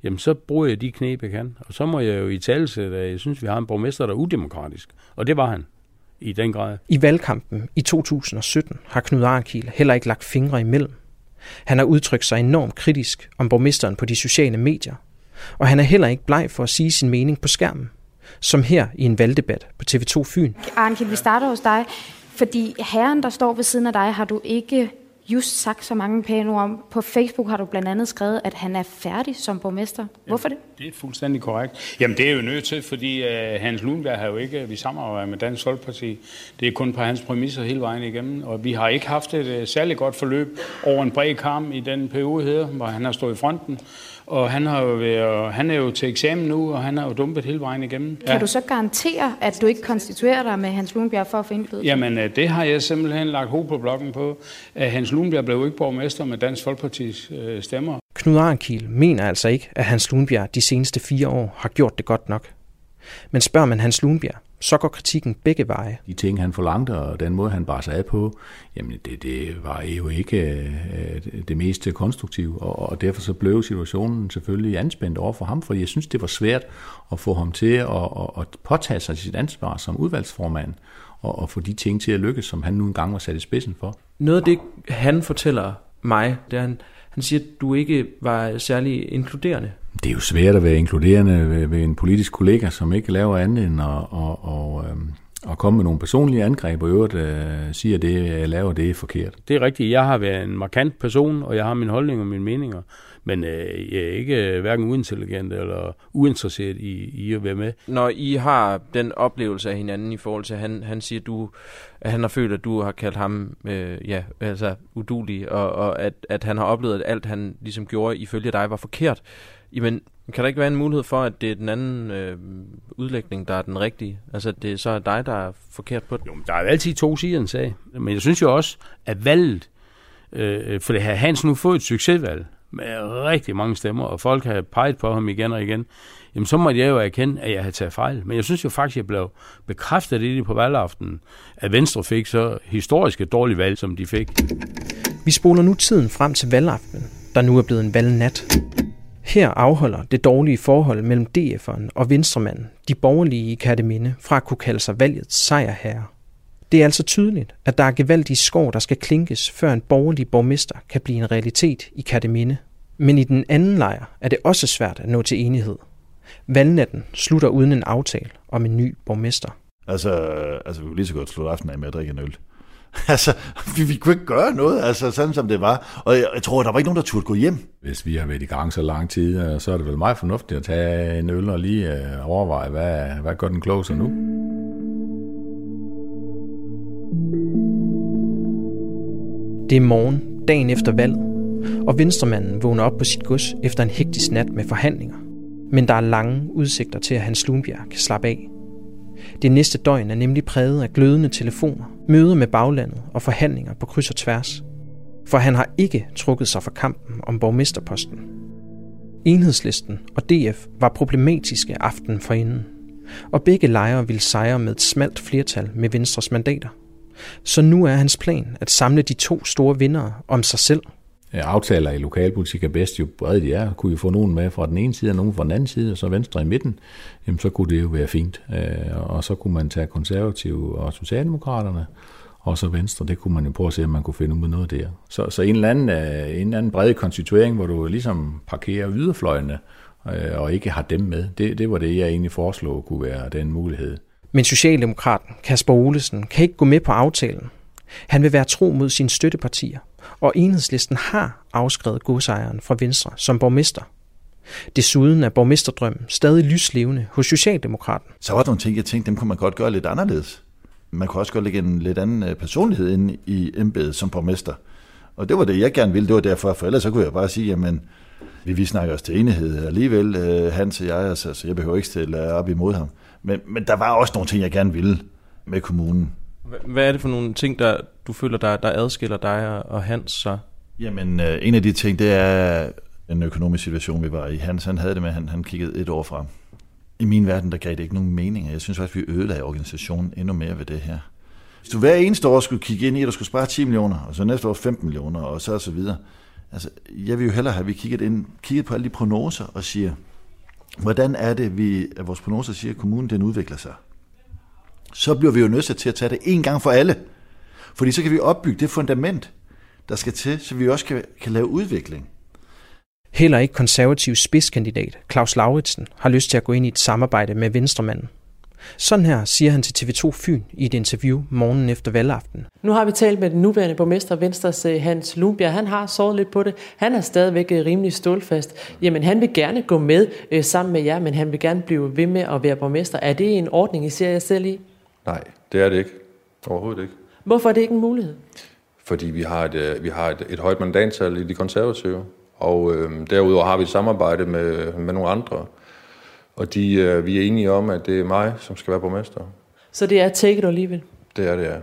[SPEAKER 1] jamen så bruger jeg de knep, jeg kan. Og så må jeg jo i talsætte, at jeg synes, vi har en borgmester, der er udemokratisk. Og det var han i den grad.
[SPEAKER 2] I valgkampen i 2017 har Knud Arnkiel heller ikke lagt fingre imellem. Han har udtrykt sig enormt kritisk om borgmesteren på de sociale medier. Og han er heller ikke bleg for at sige sin mening på skærmen. Som her i en valgdebat på TV2 Fyn.
[SPEAKER 12] Arnkiel, vi starter hos dig. Fordi herren, der står ved siden af dig, har du ikke just sagt så mange pæne ord om. På Facebook har du blandt andet skrevet, at han er færdig som borgmester. Hvorfor det?
[SPEAKER 1] Det er fuldstændig korrekt. Jamen det er jo nødt til, fordi uh, Hans Lundberg har jo ikke, vi samarbejder med Dansk Folkeparti. Det er kun på hans præmisser hele vejen igennem, og vi har ikke haft et uh, særligt godt forløb over en bred kamp i den periode her, hvor han har stået i fronten. Og han, har jo været, han er jo til eksamen nu, og han har jo dumpet hele vejen igennem.
[SPEAKER 12] Kan ja. du så garantere, at du ikke konstituerer dig med Hans Lundbjerg for at få indflydelse?
[SPEAKER 1] Jamen, øh, det har jeg simpelthen lagt hoved på blokken på. At Hans Lundbjerg blev ikke borgmester med Dansk Folkepartis øh, stemmer.
[SPEAKER 2] Knud Arnkiel mener altså ikke, at Hans Lundbjerg de seneste fire år har gjort det godt nok. Men spørger man Hans Lundbjerg, så går kritikken begge veje.
[SPEAKER 3] De ting, han forlangte, og den måde, han bare sig af på, jamen det, det var jo ikke øh, det mest konstruktive, og, og derfor så blev situationen selvfølgelig anspændt over for ham, for jeg synes, det var svært at få ham til at, at, at påtage sig sit ansvar som udvalgsformand, og, og få de ting til at lykkes, som han nu engang var sat i spidsen for.
[SPEAKER 4] Noget af det, han fortæller mig, det er, han, han siger, at du ikke var særlig inkluderende.
[SPEAKER 3] Det er jo svært at være inkluderende ved, ved en politisk kollega, som ikke laver andet end at, at, at, øhm, at komme med nogle personlige angreb, og øvrigt uh, siger, at det, jeg laver, det er forkert.
[SPEAKER 1] Det er rigtigt. Jeg har været en markant person, og jeg har min holdning og mine meninger. Men øh, jeg er ikke øh, hverken uintelligent eller uinteresseret i, i at være med.
[SPEAKER 4] Når I har den oplevelse af hinanden i forhold til, at han, han siger, du, at han har følt, at du har kaldt ham øh, ja, altså udulig, og, og at, at han har oplevet, at alt han ligesom gjorde ifølge dig var forkert. Jamen, kan der ikke være en mulighed for, at det er den anden øh, udlægning, der er den rigtige? Altså, at det så er dig, der er forkert på det?
[SPEAKER 1] Jo, men der er jo altid to sider en sag. Men jeg synes jo også, at valget øh, for det har Hans nu fået et succesvalg med rigtig mange stemmer, og folk har peget på ham igen og igen, jamen så måtte jeg jo erkende, at jeg havde taget fejl. Men jeg synes jo faktisk, at jeg blev bekræftet i det på valgaftenen, at Venstre fik så historisk et dårligt valg, som de fik.
[SPEAKER 2] Vi spoler nu tiden frem til valgaftenen, der nu er blevet en valgnat. Her afholder det dårlige forhold mellem DF'eren og venstremanden, de borgerlige i Katteminde, fra at kunne kalde sig valgets sejrherre. Det er altså tydeligt, at der er gevaldige skår, der skal klinkes, før en borgerlig borgmester kan blive en realitet i Katteminde. Men i den anden lejr er det også svært at nå til enighed. Valgnatten slutter uden en aftale om en ny borgmester.
[SPEAKER 7] Altså, øh, altså vi kunne lige så godt slutte aftenen af med at drikke en øl. <laughs> altså, vi, vi kunne ikke gøre noget, altså sådan som det var. Og jeg, jeg tror, der var ikke nogen, der turde gå hjem.
[SPEAKER 3] Hvis vi har været i gang så lang tid, øh, så er det vel meget fornuftigt at tage en øl og lige øh, overveje, hvad, hvad gør den kloge nu?
[SPEAKER 2] Det er morgen, dagen efter valget, og venstremanden vågner op på sit gods efter en hektisk nat med forhandlinger. Men der er lange udsigter til, at Hans Lundbjerg kan slappe af. Det næste døgn er nemlig præget af glødende telefoner, møder med baglandet og forhandlinger på kryds og tværs. For han har ikke trukket sig fra kampen om borgmesterposten. Enhedslisten og DF var problematiske aften forinden, og begge lejre ville sejre med et smalt flertal med Venstres mandater. Så nu er hans plan at samle de to store vindere om sig selv.
[SPEAKER 3] Øh, aftaler i lokalpolitik er bedst jo bredt de er. Kunne vi få nogen med fra den ene side og nogen fra den anden side, og så venstre i midten, jamen så kunne det jo være fint. Øh, og så kunne man tage konservative og socialdemokraterne, og så venstre, det kunne man jo prøve at se, om man kunne finde ud af noget der. Så, så en, eller anden, øh, en eller anden bred konstituering, hvor du ligesom parkerer yderfløjene, og ikke har dem med, det, det var det, jeg egentlig foreslog kunne være den mulighed.
[SPEAKER 2] Men Socialdemokraten Kasper Olesen kan ikke gå med på aftalen. Han vil være tro mod sine støttepartier, og enhedslisten har afskrevet godsejeren fra Venstre som borgmester. Desuden er borgmesterdrømmen stadig lyslevende hos Socialdemokraten.
[SPEAKER 7] Så var der nogle ting, jeg tænkte, dem kunne man godt gøre lidt anderledes. Man kunne også godt lægge en lidt anden øh, personlighed ind i embedet som borgmester. Og det var det, jeg gerne ville. Det var derfor, for ellers så kunne jeg bare sige, jamen, vi, vi snakker os til enighed alligevel, øh, Hans og jeg, altså, så jeg behøver ikke stille op imod ham. Men, men der var også nogle ting, jeg gerne ville med kommunen.
[SPEAKER 4] Hvad er det for nogle ting, der du føler, der, der adskiller dig og Hans så?
[SPEAKER 7] Jamen, øh, en af de ting, det er den økonomiske situation, vi var i. Hans, han havde det med, at han, han kiggede et år frem. I min verden, der gav det ikke nogen mening. Jeg synes faktisk, vi ødelagde organisationen endnu mere ved det her. Hvis du hver eneste år skulle kigge ind i, at du skulle spare 10 millioner, og så næste år 15 millioner, og så og så videre. Altså, jeg vil jo hellere have, at vi kigget, ind, kigget på alle de prognoser og siger, hvordan er det, vi, at vores prognoser siger, at kommunen den udvikler sig? Så bliver vi jo nødt til at tage det en gang for alle. Fordi så kan vi opbygge det fundament, der skal til, så vi også kan, kan lave udvikling.
[SPEAKER 2] Heller ikke konservativ spidskandidat Claus Lauritsen har lyst til at gå ind i et samarbejde med venstremanden. Sådan her siger han til TV2 Fyn i et interview morgenen efter valgaften.
[SPEAKER 10] Nu har vi talt med den nuværende borgmester Venstres øh, Hans Lundbjerg. Han har såret lidt på det. Han er stadigvæk øh, rimelig stålfast. Jamen, han vil gerne gå med øh, sammen med jer, men han vil gerne blive ved med at være borgmester. Er det en ordning, I ser jer selv i?
[SPEAKER 11] Nej, det er det ikke. Overhovedet ikke.
[SPEAKER 10] Hvorfor er det ikke en mulighed?
[SPEAKER 11] Fordi vi har et, øh, vi har et, et højt mandantal i de konservative, og øh, derudover har vi et samarbejde med, med nogle andre, og de, øh, vi er enige om, at det er mig, som skal være borgmester.
[SPEAKER 10] Så det er take it or leave it?
[SPEAKER 11] Det er det, ja.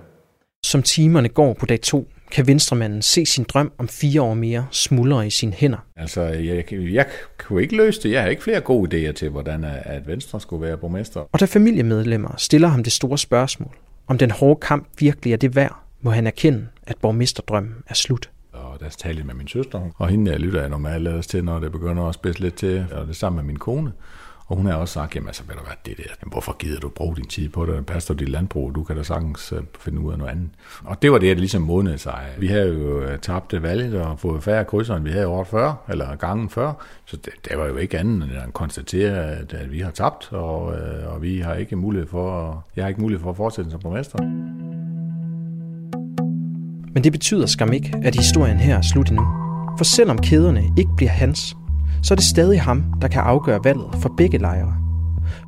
[SPEAKER 2] Som timerne går på dag to, kan venstremanden se sin drøm om fire år mere smuldre i sine hænder.
[SPEAKER 3] Altså, jeg, jeg kunne ikke løse det. Jeg har ikke flere gode idéer til, hvordan at Venstre skulle være borgmester.
[SPEAKER 2] Og da familiemedlemmer stiller ham det store spørgsmål, om den hårde kamp virkelig er det værd, må han erkende, at borgmesterdrømmen er slut.
[SPEAKER 3] Og der talte jeg med min søster, og hende jeg lytter jeg normalt til, når det begynder at spidse lidt til, og det sammen med min kone. Og hun har også sagt, jamen altså, ved du hvad, det der, jamen, hvorfor gider du bruge din tid på det? Pastor, dit landbrug, du kan da sagtens øh, finde ud af noget andet. Og det var det, der ligesom modnede sig. Vi havde jo øh, tabt øh, valget og fået færre krydser, end vi havde året før, eller gangen før. Så det, det var jo ikke andet end at konstatere, at, at vi har tabt, og, og vi har ikke mulighed for, jeg har ikke mulighed for at fortsætte som borgmester.
[SPEAKER 2] Men det betyder skam ikke, at historien her er slut endnu. For selvom kæderne ikke bliver hans, så er det stadig ham, der kan afgøre valget for begge lejre.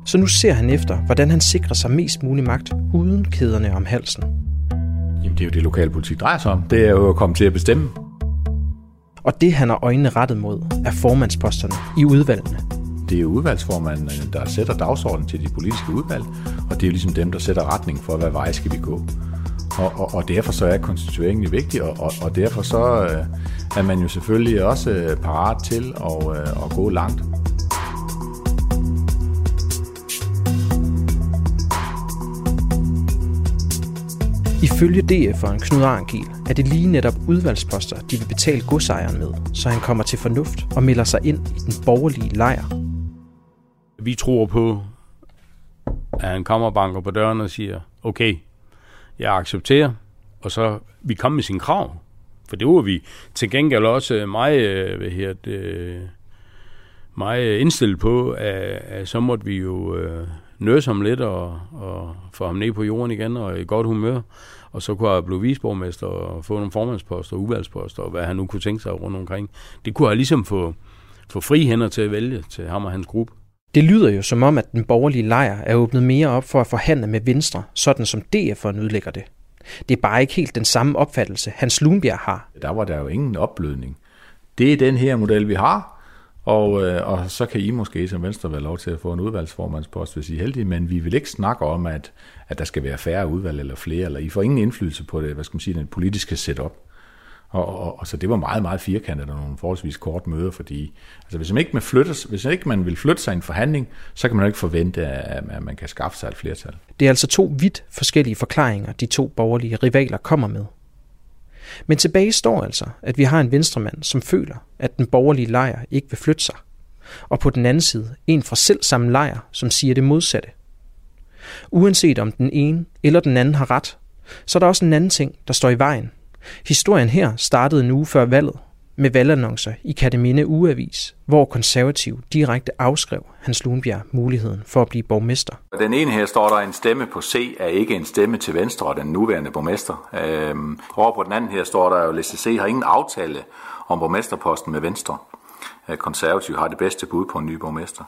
[SPEAKER 2] Så nu ser han efter, hvordan han sikrer sig mest mulig magt uden kæderne om halsen.
[SPEAKER 3] Jamen det er jo det, lokalpolitik drejer sig om. Det er jo at komme til at bestemme.
[SPEAKER 2] Og det, han har øjnene rettet mod, er formandsposterne i udvalgene.
[SPEAKER 3] Det er jo udvalgsformanden, der sætter dagsordenen til de politiske udvalg, og det er jo ligesom dem, der sætter retning for, hvad vej skal vi gå. Og, og, og derfor så er konstitueringen vigtig, og, og, og derfor så øh, er man jo selvfølgelig også øh, parat til at, øh, at gå langt.
[SPEAKER 2] Ifølge DF'eren Knud Arnkiel er det lige netop udvalgsposter, de vil betale godsejeren med, så han kommer til fornuft og melder sig ind i den borgerlige lejr.
[SPEAKER 1] Vi tror på, at han kommer og banker på døren og siger, okay, jeg accepterer, og så vi kom med sin krav. For det var vi til gengæld også øh, meget, øh, hvad her, det, øh, meget indstillet på, at, at så måtte vi jo øh, nøse ham lidt og, og få ham ned på jorden igen og i godt humør. Og så kunne jeg blive visborgmester og få nogle formandsposter og udvalgsposter og hvad han nu kunne tænke sig rundt omkring. Det kunne jeg ligesom få, få fri hænder til at vælge til ham og hans gruppe.
[SPEAKER 2] Det lyder jo som om, at den borgerlige lejr er åbnet mere op for at forhandle med Venstre, sådan som DF'eren udlægger det. Det er bare ikke helt den samme opfattelse, Hans Lundbjerg har.
[SPEAKER 3] Der var der jo ingen opblødning. Det er den her model, vi har, og, øh, og så kan I måske som Venstre være lov til at få en udvalgsformandspost, hvis I er heldige, men vi vil ikke snakke om, at, at der skal være færre udvalg eller flere, eller I får ingen indflydelse på det, hvad skal man sige, den politiske setup. Og, og, og så det var meget, meget firkantet og nogle forholdsvis kort møder, fordi altså hvis, man ikke man flytter, hvis ikke man vil flytte sig i en forhandling, så kan man jo ikke forvente, at, at man kan skaffe sig et flertal.
[SPEAKER 2] Det er altså to vidt forskellige forklaringer, de to borgerlige rivaler kommer med. Men tilbage står altså, at vi har en venstremand, som føler, at den borgerlige lejr ikke vil flytte sig. Og på den anden side en fra selv samme lejr, som siger det modsatte. Uanset om den ene eller den anden har ret, så er der også en anden ting, der står i vejen. Historien her startede en uge før valget med valgannoncer i Kademinde Ugeavis, hvor konservativ direkte afskrev Hans Lundbjerg muligheden for at blive borgmester.
[SPEAKER 3] Den ene her står der, en stemme på C er ikke en stemme til Venstre og den nuværende borgmester. Øhm, over på den anden her står der jo, at C har ingen aftale om borgmesterposten med Venstre. Konservativ har det bedste bud på en ny borgmester.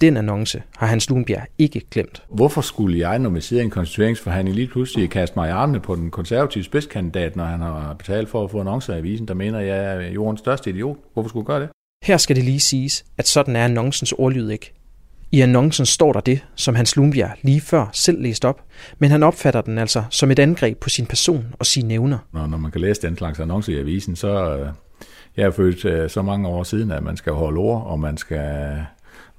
[SPEAKER 2] Den annonce har Hans Lundbjerg ikke glemt.
[SPEAKER 3] Hvorfor skulle jeg, når vi sidder i en konstitueringsforhandling, lige pludselig kaste mig i armene på den konservative spidskandidat, når han har betalt for at få annoncer i avisen, der mener, at jeg er jordens største idiot? Hvorfor skulle jeg gøre det?
[SPEAKER 2] Her skal det lige siges, at sådan er annoncens ordlyd ikke. I annoncen står der det, som Hans Lundbjerg lige før selv læste op, men han opfatter den altså som et angreb på sin person og sine nævner.
[SPEAKER 3] Når, når man kan læse den slags annoncer i avisen, så øh, jeg er født øh, så mange år siden, at man skal holde ord, og man skal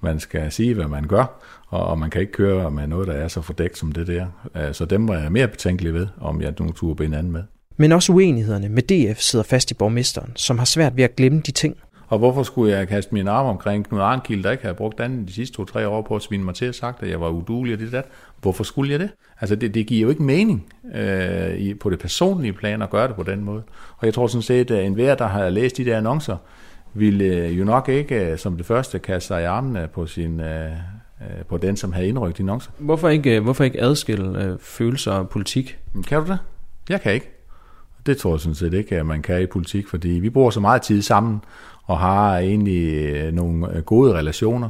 [SPEAKER 3] man skal sige, hvad man gør, og man kan ikke køre med noget, der er så fordækt som det der. Så dem var jeg mere betænkelig ved, om jeg nu turde en anden med.
[SPEAKER 2] Men også uenighederne med DF sidder fast i borgmesteren, som har svært ved at glemme de ting.
[SPEAKER 3] Og hvorfor skulle jeg kaste min arm omkring Knud Arnkild, der ikke har brugt andet de sidste to-tre år på at svine mig til at sagt, at jeg var udulig og det der? Hvorfor skulle jeg det? Altså det, det giver jo ikke mening øh, i, på det personlige plan at gøre det på den måde. Og jeg tror sådan set, at enhver, der har læst de der annoncer, ville jo nok ikke som det første kaste sig i armene på, sin, på den, som havde indrykt din annoncer.
[SPEAKER 4] Hvorfor ikke, hvorfor ikke adskille følelser og politik?
[SPEAKER 3] Kan du det? Jeg kan ikke. Det tror jeg sådan set ikke, at man kan i politik, fordi vi bruger så meget tid sammen og har egentlig nogle gode relationer.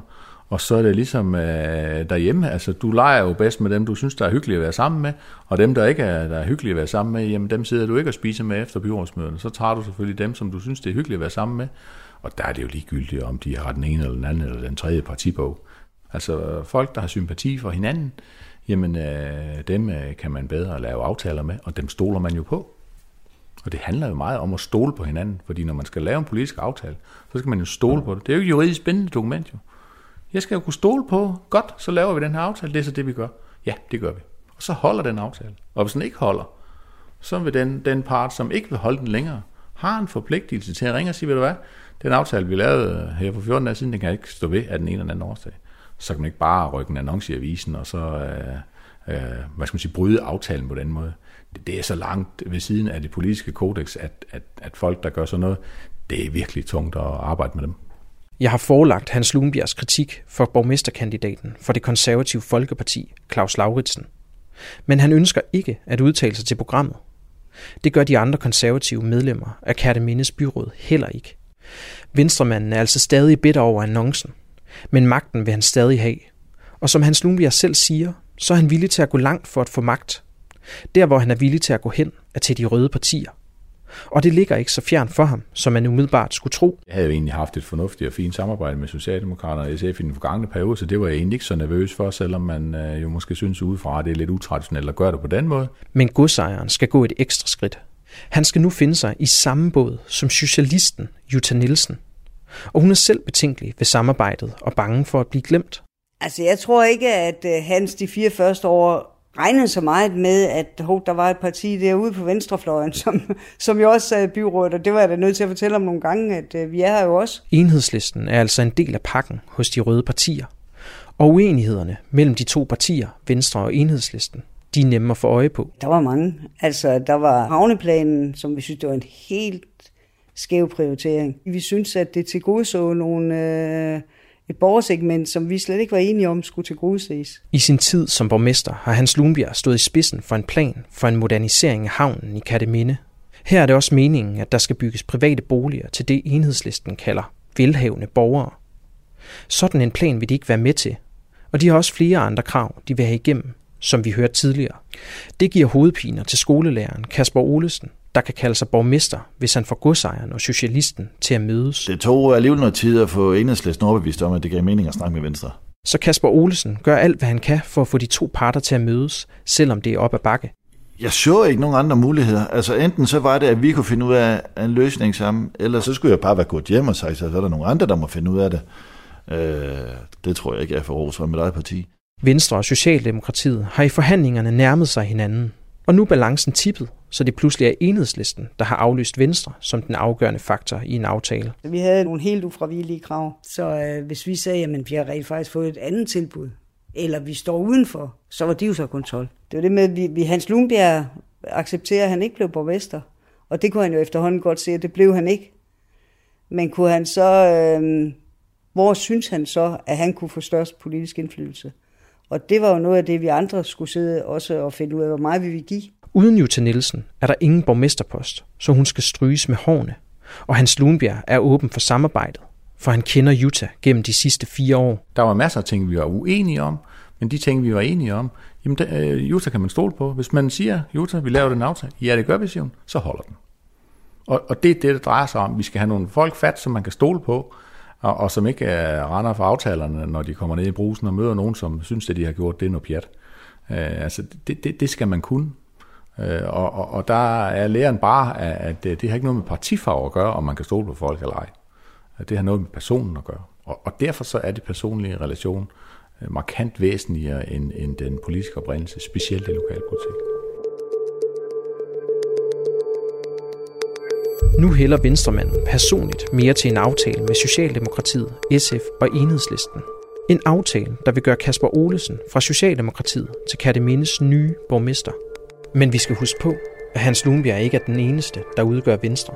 [SPEAKER 3] Og så er det ligesom øh, derhjemme, altså du leger jo bedst med dem, du synes, der er hyggeligt at være sammen med, og dem, der ikke er, der er hyggeligt at være sammen med, jamen dem sidder du ikke og spiser med efter byrådsmøderne. Så tager du selvfølgelig dem, som du synes, det er hyggeligt at være sammen med, og der er det jo ligegyldigt, om de har den ene eller den anden eller den tredje partibog. Altså folk, der har sympati for hinanden, jamen øh, dem øh, kan man bedre lave aftaler med, og dem stoler man jo på. Og det handler jo meget om at stole på hinanden, fordi når man skal lave en politisk aftale, så skal man jo stole på det. Det er jo ikke juridisk bindende dokument jo. Jeg skal jo kunne stole på, godt, så laver vi den her aftale, det er så det, vi gør. Ja, det gør vi. Og så holder den aftale. Og hvis den ikke holder, så vil den, den part, som ikke vil holde den længere, har en forpligtelse til at ringe og sige, ved du hvad, den aftale, vi lavede øh, her for 14 dage siden, den kan ikke stå ved af den ene eller anden årsag. Så kan man ikke bare rykke en annonce i avisen, og så øh, øh, hvad skal man sige, bryde aftalen på den måde. Det, det er så langt ved siden af det politiske kodex, at, at, at folk, der gør sådan noget, det er virkelig tungt at arbejde med dem.
[SPEAKER 2] Jeg har forelagt Hans Lundbjergs kritik for borgmesterkandidaten for det konservative Folkeparti, Claus Lauritsen. Men han ønsker ikke at udtale sig til programmet. Det gør de andre konservative medlemmer af Kærtemindes byråd heller ikke. Venstremanden er altså stadig bitter over annoncen, men magten vil han stadig have. Og som Hans Lundbjerg selv siger, så er han villig til at gå langt for at få magt. Der, hvor han er villig til at gå hen, er til de røde partier. Og det ligger ikke så fjern for ham, som man umiddelbart skulle tro.
[SPEAKER 3] Jeg havde jo egentlig haft et fornuftigt og fint samarbejde med Socialdemokraterne og SF i den forgangne periode, så det var jeg egentlig ikke så nervøs for, selvom man øh, jo måske synes udefra, at det er lidt utraditionelt at gøre det på den måde.
[SPEAKER 2] Men godsejeren skal gå et ekstra skridt. Han skal nu finde sig i samme båd som socialisten Jutta Nielsen. Og hun er selv betænkelig ved samarbejdet og bange for at blive glemt.
[SPEAKER 6] Altså, jeg tror ikke, at øh, hans de fire første år regnede så meget med, at hov, der var et parti derude på venstrefløjen, <laughs> som, som jo også sad i byrådet, og det var jeg da nødt til at fortælle om nogle gange, at øh, vi er her jo også.
[SPEAKER 2] Enhedslisten er altså en del af pakken hos de røde partier. Og uenighederne mellem de to partier, Venstre og Enhedslisten, de er nemme at få øje på.
[SPEAKER 6] Der var mange. Altså, der var havneplanen, som vi synes, det var en helt skæv prioritering. Vi synes, at det til gode så nogle... Øh, et borgersegment, som vi slet ikke var enige om skulle til ses.
[SPEAKER 2] I sin tid som borgmester har Hans Lundbjerg stået i spidsen for en plan for en modernisering af havnen i Katteminde. Her er det også meningen, at der skal bygges private boliger til det enhedslisten kalder velhavende borgere. Sådan en plan vil de ikke være med til, og de har også flere andre krav, de vil have igennem, som vi hørte tidligere. Det giver hovedpiner til skolelæreren Kasper Olesen, der kan kalde sig borgmester, hvis han får godsejeren og socialisten til at mødes.
[SPEAKER 7] Det tog alligevel noget tid at få enhedslisten overbevist om, at det gav mening at snakke med Venstre.
[SPEAKER 2] Så Kasper Olesen gør alt, hvad han kan for at få de to parter til at mødes, selvom det er op ad bakke.
[SPEAKER 7] Jeg så ikke nogen andre muligheder. Altså enten så var det, at vi kunne finde ud af en løsning sammen, eller så skulle jeg bare være gået hjem og sagt, så er der nogle andre, der må finde ud af det. Øh, det tror jeg ikke er for Ros med dig parti.
[SPEAKER 2] Venstre og Socialdemokratiet har i forhandlingerne nærmet sig hinanden, og nu er balancen tippet, så det pludselig er enhedslisten, der har aflyst Venstre som den afgørende faktor i en aftale.
[SPEAKER 6] Vi havde nogle helt ufravillige krav, så øh, hvis vi sagde, at vi har rent faktisk fået et andet tilbud, eller vi står udenfor, så var det jo så kontrol. Det var det med, at vi, vi Hans Lundbjerg accepterer, at han ikke blev borgmester. Og det kunne han jo efterhånden godt se, at det blev han ikke. Men kunne han så, øh, hvor synes han så, at han kunne få størst politisk indflydelse? Og det var jo noget af det, vi andre skulle sidde også og finde ud af, hvor meget vi vil give.
[SPEAKER 2] Uden Jutta Nielsen er der ingen borgmesterpost, så hun skal stryges med hårene. Og Hans Lundbjerg er åben for samarbejdet, for han kender Jutta gennem de sidste fire år.
[SPEAKER 3] Der var masser af ting, vi var uenige om, men de ting, vi var enige om, jamen der, øh, Jutta kan man stole på. Hvis man siger, Jutta, vi laver den aftale, ja, det gør vi, siger hun, så holder den. Og, og det er det, det drejer sig om. Vi skal have nogle folk fat, som man kan stole på, og, og som ikke er render for aftalerne, når de kommer ned i brusen og møder nogen, som synes, at de har gjort det noget pjat. Øh, altså, det, det, det skal man kunne. Øh, og, og, og der er læren bare, at, at det, har ikke noget med partifarve at gøre, om man kan stole på folk eller ej. Det har noget med personen at gøre. Og, og derfor så er det personlige relation øh, markant væsentligere end, end den politiske oprindelse, specielt i lokalpolitik.
[SPEAKER 2] Nu hælder Venstremanden personligt mere til en aftale med Socialdemokratiet, SF og Enhedslisten. En aftale, der vil gøre Kasper Olesen fra Socialdemokratiet til Kattemindes nye borgmester. Men vi skal huske på, at Hans Lundbjerg ikke er den eneste, der udgør Venstre.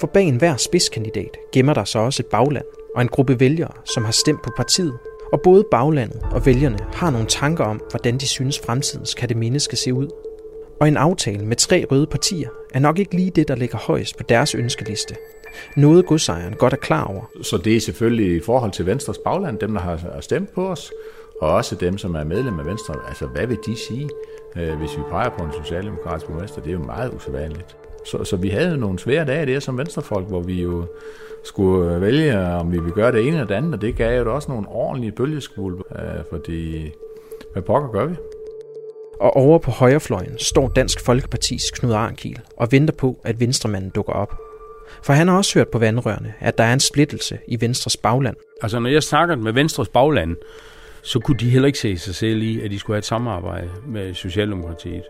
[SPEAKER 2] For bag enhver spidskandidat gemmer der sig også et bagland og en gruppe vælgere, som har stemt på partiet. Og både baglandet og vælgerne har nogle tanker om, hvordan de synes fremtidens Katteminde skal se ud. Og en aftale med tre røde partier er nok ikke lige det, der ligger højst på deres ønskeliste. Noget godsejeren godt er klar over.
[SPEAKER 3] Så det er selvfølgelig i forhold til Venstres bagland, dem der har stemt på os, og også dem, som er medlem af Venstre. Altså, hvad vil de sige, øh, hvis vi peger på en socialdemokratisk borgmester? Det er jo meget usædvanligt. Så, så vi havde nogle svære dage der som venstrefolk, hvor vi jo skulle øh, vælge, om vi ville gøre det ene eller det andet, og det gav jo også nogle ordentlige bølgeskvulp, øh, fordi hvad pokker gør vi?
[SPEAKER 2] Og over på højrefløjen står Dansk Folkepartis Knud Arnkiel og venter på, at venstremanden dukker op. For han har også hørt på vandrørene, at der er en splittelse i Venstres bagland.
[SPEAKER 1] Altså når jeg snakker med Venstres bagland, så kunne de heller ikke se sig selv i, at de skulle have et samarbejde med Socialdemokratiet.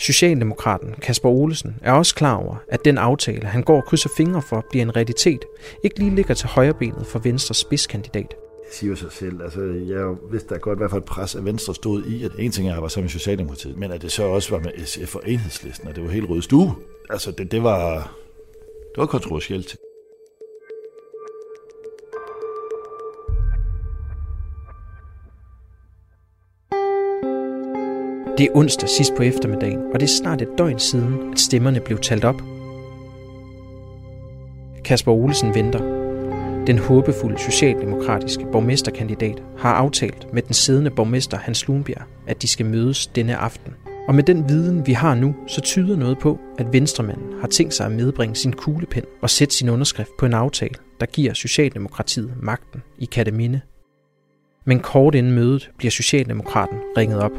[SPEAKER 2] Socialdemokraten Kasper Olesen er også klar over, at den aftale, han går og krydser fingre for, bliver en realitet, ikke lige ligger til højrebenet for Venstres spidskandidat.
[SPEAKER 7] Siger sig selv, altså jeg vidste da godt, hvad for et pres, af Venstre stod i, at en ting er, at jeg var sammen med Socialdemokratiet, men at det så også var med SF og Enhedslisten, og det var helt rød stue. Altså det, det var, det var kontroversielt.
[SPEAKER 2] Det er onsdag sidst på eftermiddagen, og det er snart et døgn siden, at stemmerne blev talt op. Kasper Olesen venter. Den håbefulde socialdemokratiske borgmesterkandidat har aftalt med den siddende borgmester Hans Lundbjerg, at de skal mødes denne aften. Og med den viden, vi har nu, så tyder noget på, at venstremanden har tænkt sig at medbringe sin kuglepen og sætte sin underskrift på en aftale, der giver Socialdemokratiet magten i Kataminde. Men kort inden mødet bliver Socialdemokraten ringet op.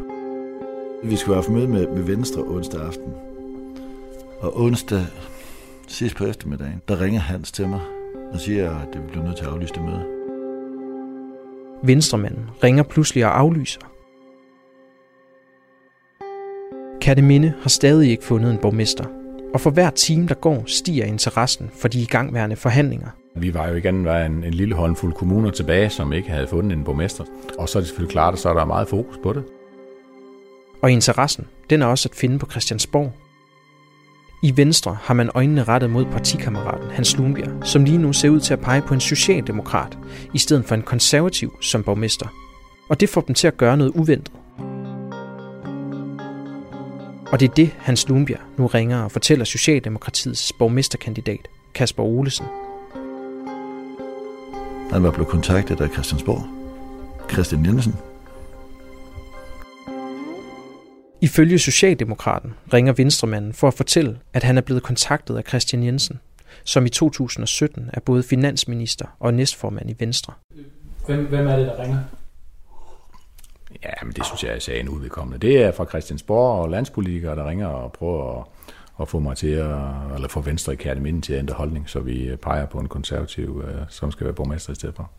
[SPEAKER 7] Vi skulle have møde med, med Venstre onsdag aften. Og onsdag sidst på eftermiddagen, der ringer Hans til mig og siger, at det bliver nødt til at aflyse det møde.
[SPEAKER 2] Venstremanden ringer pludselig og aflyser. Katteminde har stadig ikke fundet en borgmester, og for hver time, der går, stiger interessen for de igangværende forhandlinger.
[SPEAKER 3] Vi var jo igen var en, en lille håndfuld kommuner tilbage, som ikke havde fundet en borgmester. Og så er det selvfølgelig klart, at så er der meget fokus på det.
[SPEAKER 2] Og interessen, den er også at finde på Christiansborg. I Venstre har man øjnene rettet mod partikammeraten Hans Lundbjerg, som lige nu ser ud til at pege på en socialdemokrat, i stedet for en konservativ som borgmester. Og det får dem til at gøre noget uventet. Og det er det, Hans Lundbjerg nu ringer og fortæller Socialdemokratiets borgmesterkandidat, Kasper Olesen.
[SPEAKER 7] Han var blevet kontaktet af Christiansborg. Christian Jensen.
[SPEAKER 2] Ifølge Socialdemokraten ringer Venstremanden for at fortælle, at han er blevet kontaktet af Christian Jensen, som i 2017 er både finansminister og næstformand i Venstre.
[SPEAKER 13] Hvem, hvem er det, der ringer?
[SPEAKER 3] Ja, men det synes jeg er sagen udvedkommende. Det er fra Christiansborg og landspolitikere, der ringer og prøver at, at få mig til at, eller få Venstre i Kærteminde til at ændre holdning, så vi peger på en konservativ, øh, som skal være borgmester i stedet for.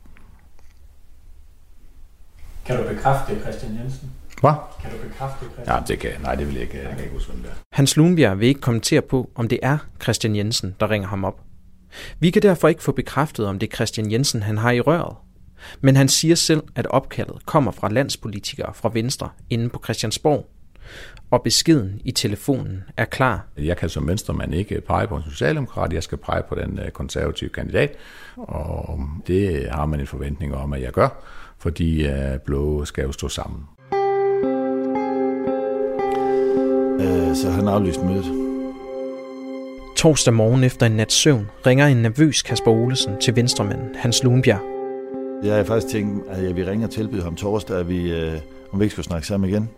[SPEAKER 13] Kan du bekræfte det, Christian Jensen?
[SPEAKER 3] Hvad?
[SPEAKER 13] Kan du bekræfte det, Christian?
[SPEAKER 3] Ja, det kan, nej, det vil jeg ikke, jeg kan ikke huske, hvem det er.
[SPEAKER 2] Hans Lundbjerg vil ikke kommentere på, om det er Christian Jensen, der ringer ham op. Vi kan derfor ikke få bekræftet, om det er Christian Jensen, han har i røret. Men han siger selv, at opkaldet kommer fra landspolitikere fra Venstre inde på Christiansborg. Og beskeden i telefonen er klar.
[SPEAKER 3] Jeg kan som venstremand ikke pege på en socialdemokrat, jeg skal pege på den øh, konservative kandidat, og det har man en forventning om, at jeg gør, fordi øh, blå skal jo stå sammen.
[SPEAKER 7] Øh, så han aflyste mødet.
[SPEAKER 2] Torsdag morgen efter en nat søvn ringer en nervøs Kasper Olesen til venstremanden Hans Lundbjerg.
[SPEAKER 7] Jeg har faktisk tænkt, at jeg vil ringe og tilbyde ham torsdag, at vi, øh, om vi ikke skulle snakke sammen igen.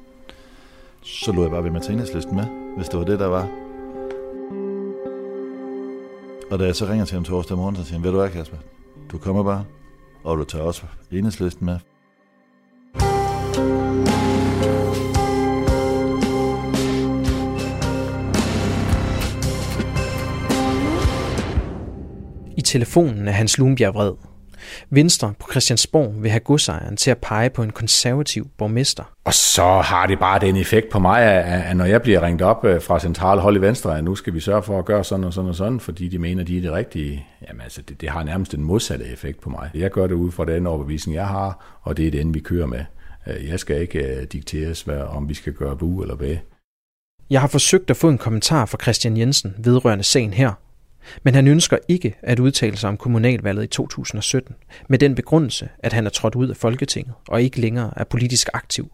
[SPEAKER 7] Så lå jeg bare ved med enhedslisten med, hvis det var det, der var. Og da jeg så ringer til ham torsdag morgen, så siger han, ved du hvad, Kasper? Du kommer bare, og du tager også enhedslisten med.
[SPEAKER 2] Telefonen er Hans Lundbjerg vred. Venstre på Christiansborg vil have godsejeren til at pege på en konservativ borgmester.
[SPEAKER 3] Og så har det bare den effekt på mig, at, når jeg bliver ringet op øh, fra centrale hold i Venstre, at nu skal vi sørge for at gøre sådan og sådan og sådan, fordi de mener, de er det rigtige. Jamen altså, det, det har nærmest en modsatte effekt på mig. Jeg gør det ud fra den overbevisning, jeg har, og det er den, vi kører med. Øh, jeg skal ikke øh, dikteres, hvad, om vi skal gøre bu eller hvad.
[SPEAKER 2] Jeg har forsøgt at få en kommentar fra Christian Jensen vedrørende sagen her, men han ønsker ikke at udtale sig om kommunalvalget i 2017, med den begrundelse, at han er trådt ud af Folketinget og ikke længere er politisk aktiv.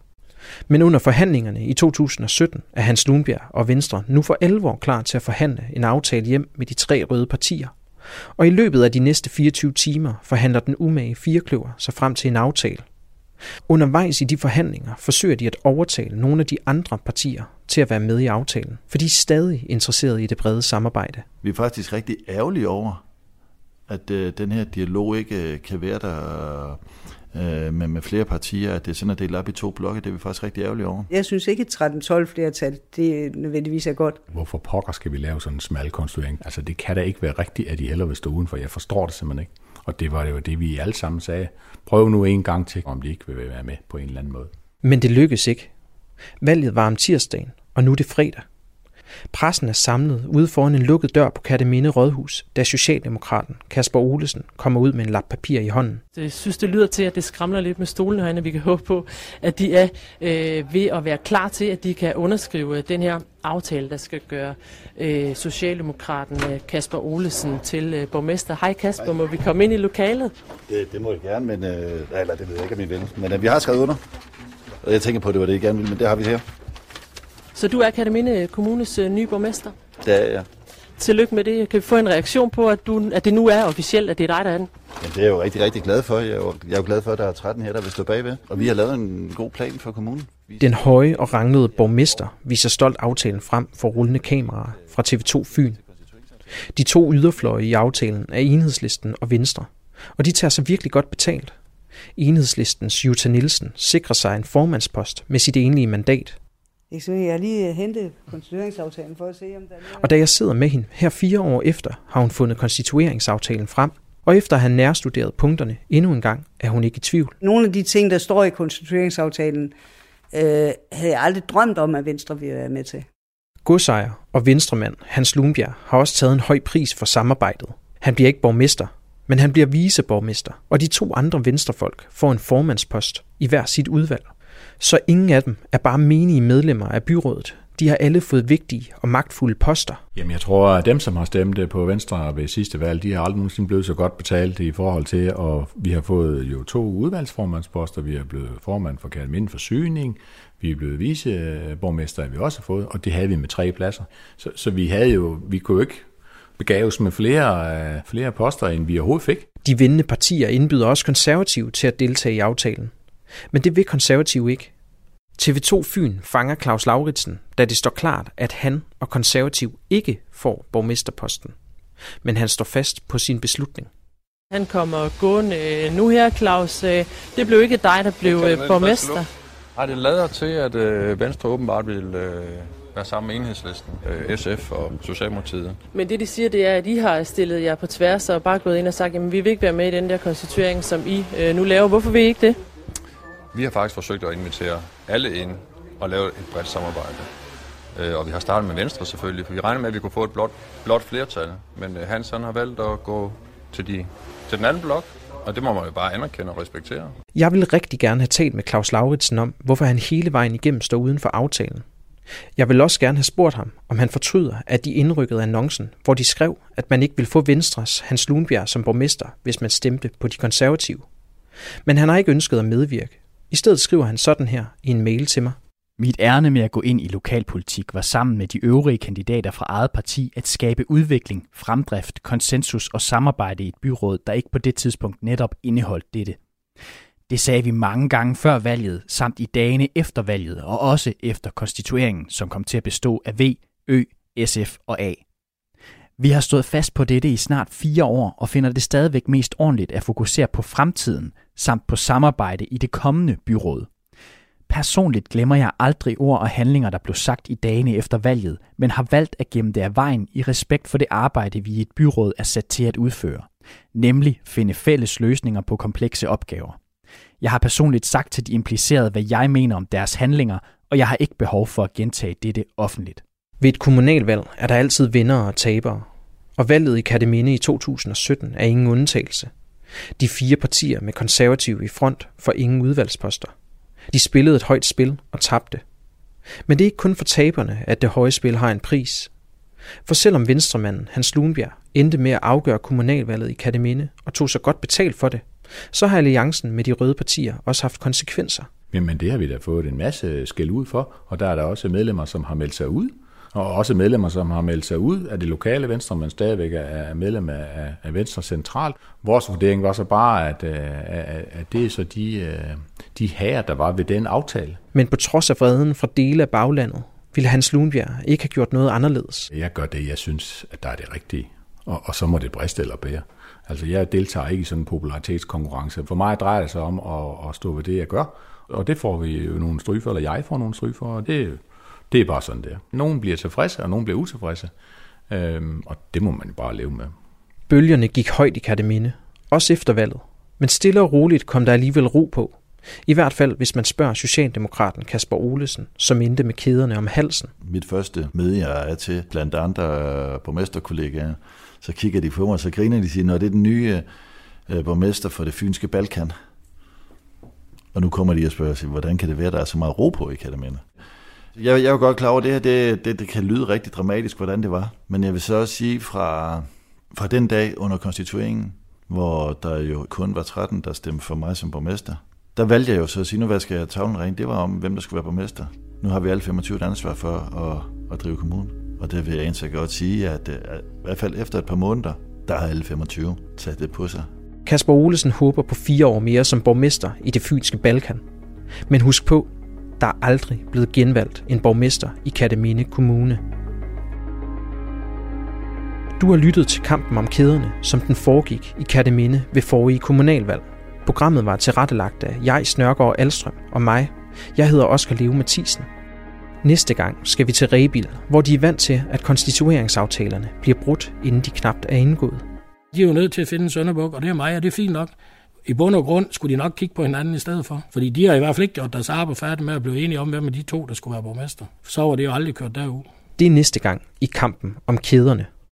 [SPEAKER 2] Men under forhandlingerne i 2017 er Hans Lundbjerg og Venstre nu for alvor klar til at forhandle en aftale hjem med de tre røde partier. Og i løbet af de næste 24 timer forhandler den umage firekløver sig frem til en aftale. Undervejs i de forhandlinger forsøger de at overtale nogle af de andre partier til at være med i aftalen, for de er stadig interesserede i det brede samarbejde.
[SPEAKER 7] Vi er faktisk rigtig ærgerlige over, at øh, den her dialog ikke øh, kan være der øh, med, med flere partier, at det er sådan at dele op i to blokke, det er vi faktisk rigtig ærgerlige over.
[SPEAKER 6] Jeg synes ikke, at 13-12 flertal, det nødvendigvis er godt.
[SPEAKER 3] Hvorfor pokker skal vi lave sådan en smal konstruering? Altså det kan da ikke være rigtigt, at de heller vil stå udenfor. Jeg forstår det simpelthen ikke. Og det var jo det, vi alle sammen sagde. Prøv nu en gang til, om de ikke vil være med på en eller anden måde.
[SPEAKER 2] Men det lykkes ikke. Valget var om tirsdagen, og nu er det fredag. Pressen er samlet ude foran en lukket dør på Katteminde Rådhus, da Socialdemokraten Kasper Olesen kommer ud med en lap papir i hånden.
[SPEAKER 10] Jeg synes, det lyder til, at det skramler lidt med stolene herinde, vi kan håbe på, at de er øh, ved at være klar til, at de kan underskrive den her aftale, der skal gøre øh, Socialdemokraten øh, Kasper Olesen til øh, borgmester. Hej Kasper, må vi komme ind i lokalet?
[SPEAKER 7] Det, det må jeg gerne, men, øh, eller det ved jeg ikke af min ven. Men øh, vi har skrevet under, og jeg tænker på, at det var det, I gerne ville, men det har vi her.
[SPEAKER 10] Så du er Kataminde Kommunes øh, nye borgmester?
[SPEAKER 7] Det er jeg.
[SPEAKER 10] tillykke med det. Kan vi få en reaktion på, at, du, at det nu er officielt, at det er dig, der er den?
[SPEAKER 7] Ja, det er jeg jo rigtig, rigtig glad for. Jeg er jo, jeg er jo glad for, at der er 13 her, der vil stå bagved. Og vi har lavet en god plan for kommunen.
[SPEAKER 2] Den høje og ranglede borgmester viser stolt aftalen frem for rullende kameraer fra TV2 Fyn. De to yderfløje i aftalen er enhedslisten og Venstre, og de tager sig virkelig godt betalt. Enhedslistens Jutta Nielsen sikrer sig en formandspost med sit enlige mandat.
[SPEAKER 6] Jeg har lige hentet konstitueringsaftalen for at se, om der er
[SPEAKER 2] Og da jeg sidder med hende her fire år efter, har hun fundet konstitueringsaftalen frem, og efter at have nærstuderet punkterne endnu en gang, er hun ikke i tvivl.
[SPEAKER 6] Nogle af de ting, der står i konstitueringsaftalen, øh, havde jeg aldrig drømt om, at Venstre ville være med til.
[SPEAKER 2] Godsejer og venstremand Hans Lundbjerg har også taget en høj pris for samarbejdet. Han bliver ikke borgmester, men han bliver viceborgmester, og de to andre venstrefolk får en formandspost i hver sit udvalg. Så ingen af dem er bare menige medlemmer af byrådet. De har alle fået vigtige og magtfulde poster.
[SPEAKER 3] Jamen jeg tror, at dem, som har stemt på Venstre ved sidste valg, de har aldrig nogensinde blevet så godt betalt i forhold til, og vi har fået jo to udvalgsformandsposter. Vi er blevet formand for Kalmind Forsyning, vi er blevet viceborgmester, har vi også fået, og det havde vi med tre pladser. Så, så vi havde jo, vi kunne jo ikke begaves med flere, flere poster, end vi overhovedet fik.
[SPEAKER 2] De vindende partier indbyder også konservative til at deltage i aftalen. Men det vil konservative ikke. TV2 Fyn fanger Claus Lauritsen, da det står klart, at han og konservativ ikke får borgmesterposten. Men han står fast på sin beslutning.
[SPEAKER 10] Han kommer gående nu her, Claus. Det blev ikke dig, der blev borgmester.
[SPEAKER 11] Nej, det lader til, at øh, Venstre åbenbart vil øh, være sammen med enhedslisten, øh, SF og Socialdemokratiet.
[SPEAKER 10] Men det, de siger, det er, at I har stillet jer på tværs og bare gået ind og sagt, at vi vil ikke være med i den der konstituering, som I øh, nu laver. Hvorfor vil I ikke det?
[SPEAKER 11] Vi har faktisk forsøgt at invitere alle ind og lave et bredt samarbejde. Øh, og vi har startet med Venstre selvfølgelig, for vi regner med, at vi kunne få et blot, blot flertal. Men Hansen Hans han har valgt at gå til, de, til den anden blok, og det må man jo bare anerkende og respektere.
[SPEAKER 2] Jeg vil rigtig gerne have talt med Claus Lauritsen om, hvorfor han hele vejen igennem står uden for aftalen. Jeg vil også gerne have spurgt ham, om han fortryder, at de indrykkede annoncen, hvor de skrev, at man ikke ville få Venstres Hans Lundbjerg som borgmester, hvis man stemte på de konservative. Men han har ikke ønsket at medvirke. I stedet skriver han sådan her i en mail til mig.
[SPEAKER 14] Mit ærne med at gå ind i lokalpolitik var sammen med de øvrige kandidater fra eget parti at skabe udvikling, fremdrift, konsensus og samarbejde i et byråd, der ikke på det tidspunkt netop indeholdt dette. Det sagde vi mange gange før valget, samt i dagene efter valget, og også efter konstitueringen, som kom til at bestå af V, Ø, SF og A. Vi har stået fast på dette i snart fire år, og finder det stadigvæk mest ordentligt at fokusere på fremtiden, samt på samarbejde i det kommende byråd. Personligt glemmer jeg aldrig ord og handlinger, der blev sagt i dagene efter valget, men har valgt at gemme det af vejen i respekt for det arbejde, vi i et byråd er sat til at udføre. Nemlig finde fælles løsninger på komplekse opgaver. Jeg har personligt sagt til de implicerede, hvad jeg mener om deres handlinger, og jeg har ikke behov for at gentage dette offentligt.
[SPEAKER 2] Ved et kommunalvalg er der altid vinder og tabere, og valget i Kademinde i 2017 er ingen undtagelse. De fire partier med konservative i front får ingen udvalgsposter. De spillede et højt spil og tabte. Men det er ikke kun for taberne, at det høje spil har en pris. For selvom venstremanden Hans Lundbjerg endte med at afgøre kommunalvalget i Kademinde og tog så godt betalt for det, så har alliancen med de røde partier også haft konsekvenser.
[SPEAKER 3] Jamen det har vi da fået en masse skæld ud for, og der er der også medlemmer, som har meldt sig ud, og også medlemmer, som har meldt sig ud af det lokale Venstre, men stadigvæk er medlem af, af Venstre Central. Vores vurdering var så bare, at, at, at det er så de, de herrer, der var ved den aftale.
[SPEAKER 2] Men på trods af freden fra dele af baglandet, ville Hans Lundbjerg ikke have gjort noget anderledes.
[SPEAKER 3] Jeg gør det, jeg synes, at der er det rigtige, og, og så må det briste eller bære. Altså jeg deltager ikke i sådan en popularitetskonkurrence. For mig drejer det sig om at, at stå ved det, jeg gør, og det får vi jo nogle stryg for, eller jeg får nogle stryg for, og det, det er bare sådan der. Nogen bliver tilfredse, og nogen bliver utilfredse. Øhm, og det må man bare leve med.
[SPEAKER 2] Bølgerne gik højt i Kataminde, også efter valget. Men stille og roligt kom der alligevel ro på. I hvert fald, hvis man spørger Socialdemokraten Kasper Olesen, som endte med kæderne om halsen.
[SPEAKER 7] Mit første møde, jeg er til blandt andre borgmesterkollegaer, så kigger de på mig, og så griner de og siger, når det er den nye øh, borgmester for det fynske Balkan. Og nu kommer de og spørger sig, hvordan kan det være, der er så meget ro på i Kataminde? Jeg, jeg er jo godt klar over, at det her det, det, det kan lyde rigtig dramatisk, hvordan det var. Men jeg vil så også sige, fra, fra den dag under konstitueringen, hvor der jo kun var 13, der stemte for mig som borgmester, der valgte jeg jo så at sige, nu hvad skal jeg tavlen rent? Det var om, hvem der skulle være borgmester. Nu har vi alle 25 et ansvar for at, at drive kommunen. Og det vil jeg egentlig godt sige, at, øh, at i hvert fald efter et par måneder, der har alle 25 taget det på sig.
[SPEAKER 2] Kasper Olesen håber på fire år mere som borgmester i det fynske Balkan. Men husk på, der er aldrig blevet genvalgt en borgmester i Katamine Kommune. Du har lyttet til kampen om kæderne, som den foregik i Kataminde ved forrige kommunalvalg. Programmet var tilrettelagt af jeg, Snørgaard Alstrøm og mig. Jeg hedder Oskar Leve Mathisen. Næste gang skal vi til Rebil, hvor de er vant til, at konstitueringsaftalerne bliver brudt, inden de knapt er indgået.
[SPEAKER 15] De er jo nødt til at finde en sønderbuk, og det er mig, og det er fint nok. I bund og grund skulle de nok kigge på hinanden i stedet for. Fordi de har i hvert fald ikke gjort deres arbejde færdigt med at blive enige om, hvem af de to, der skulle være borgmester. Så var det jo aldrig kørt derud.
[SPEAKER 2] Det er næste gang i kampen om kæderne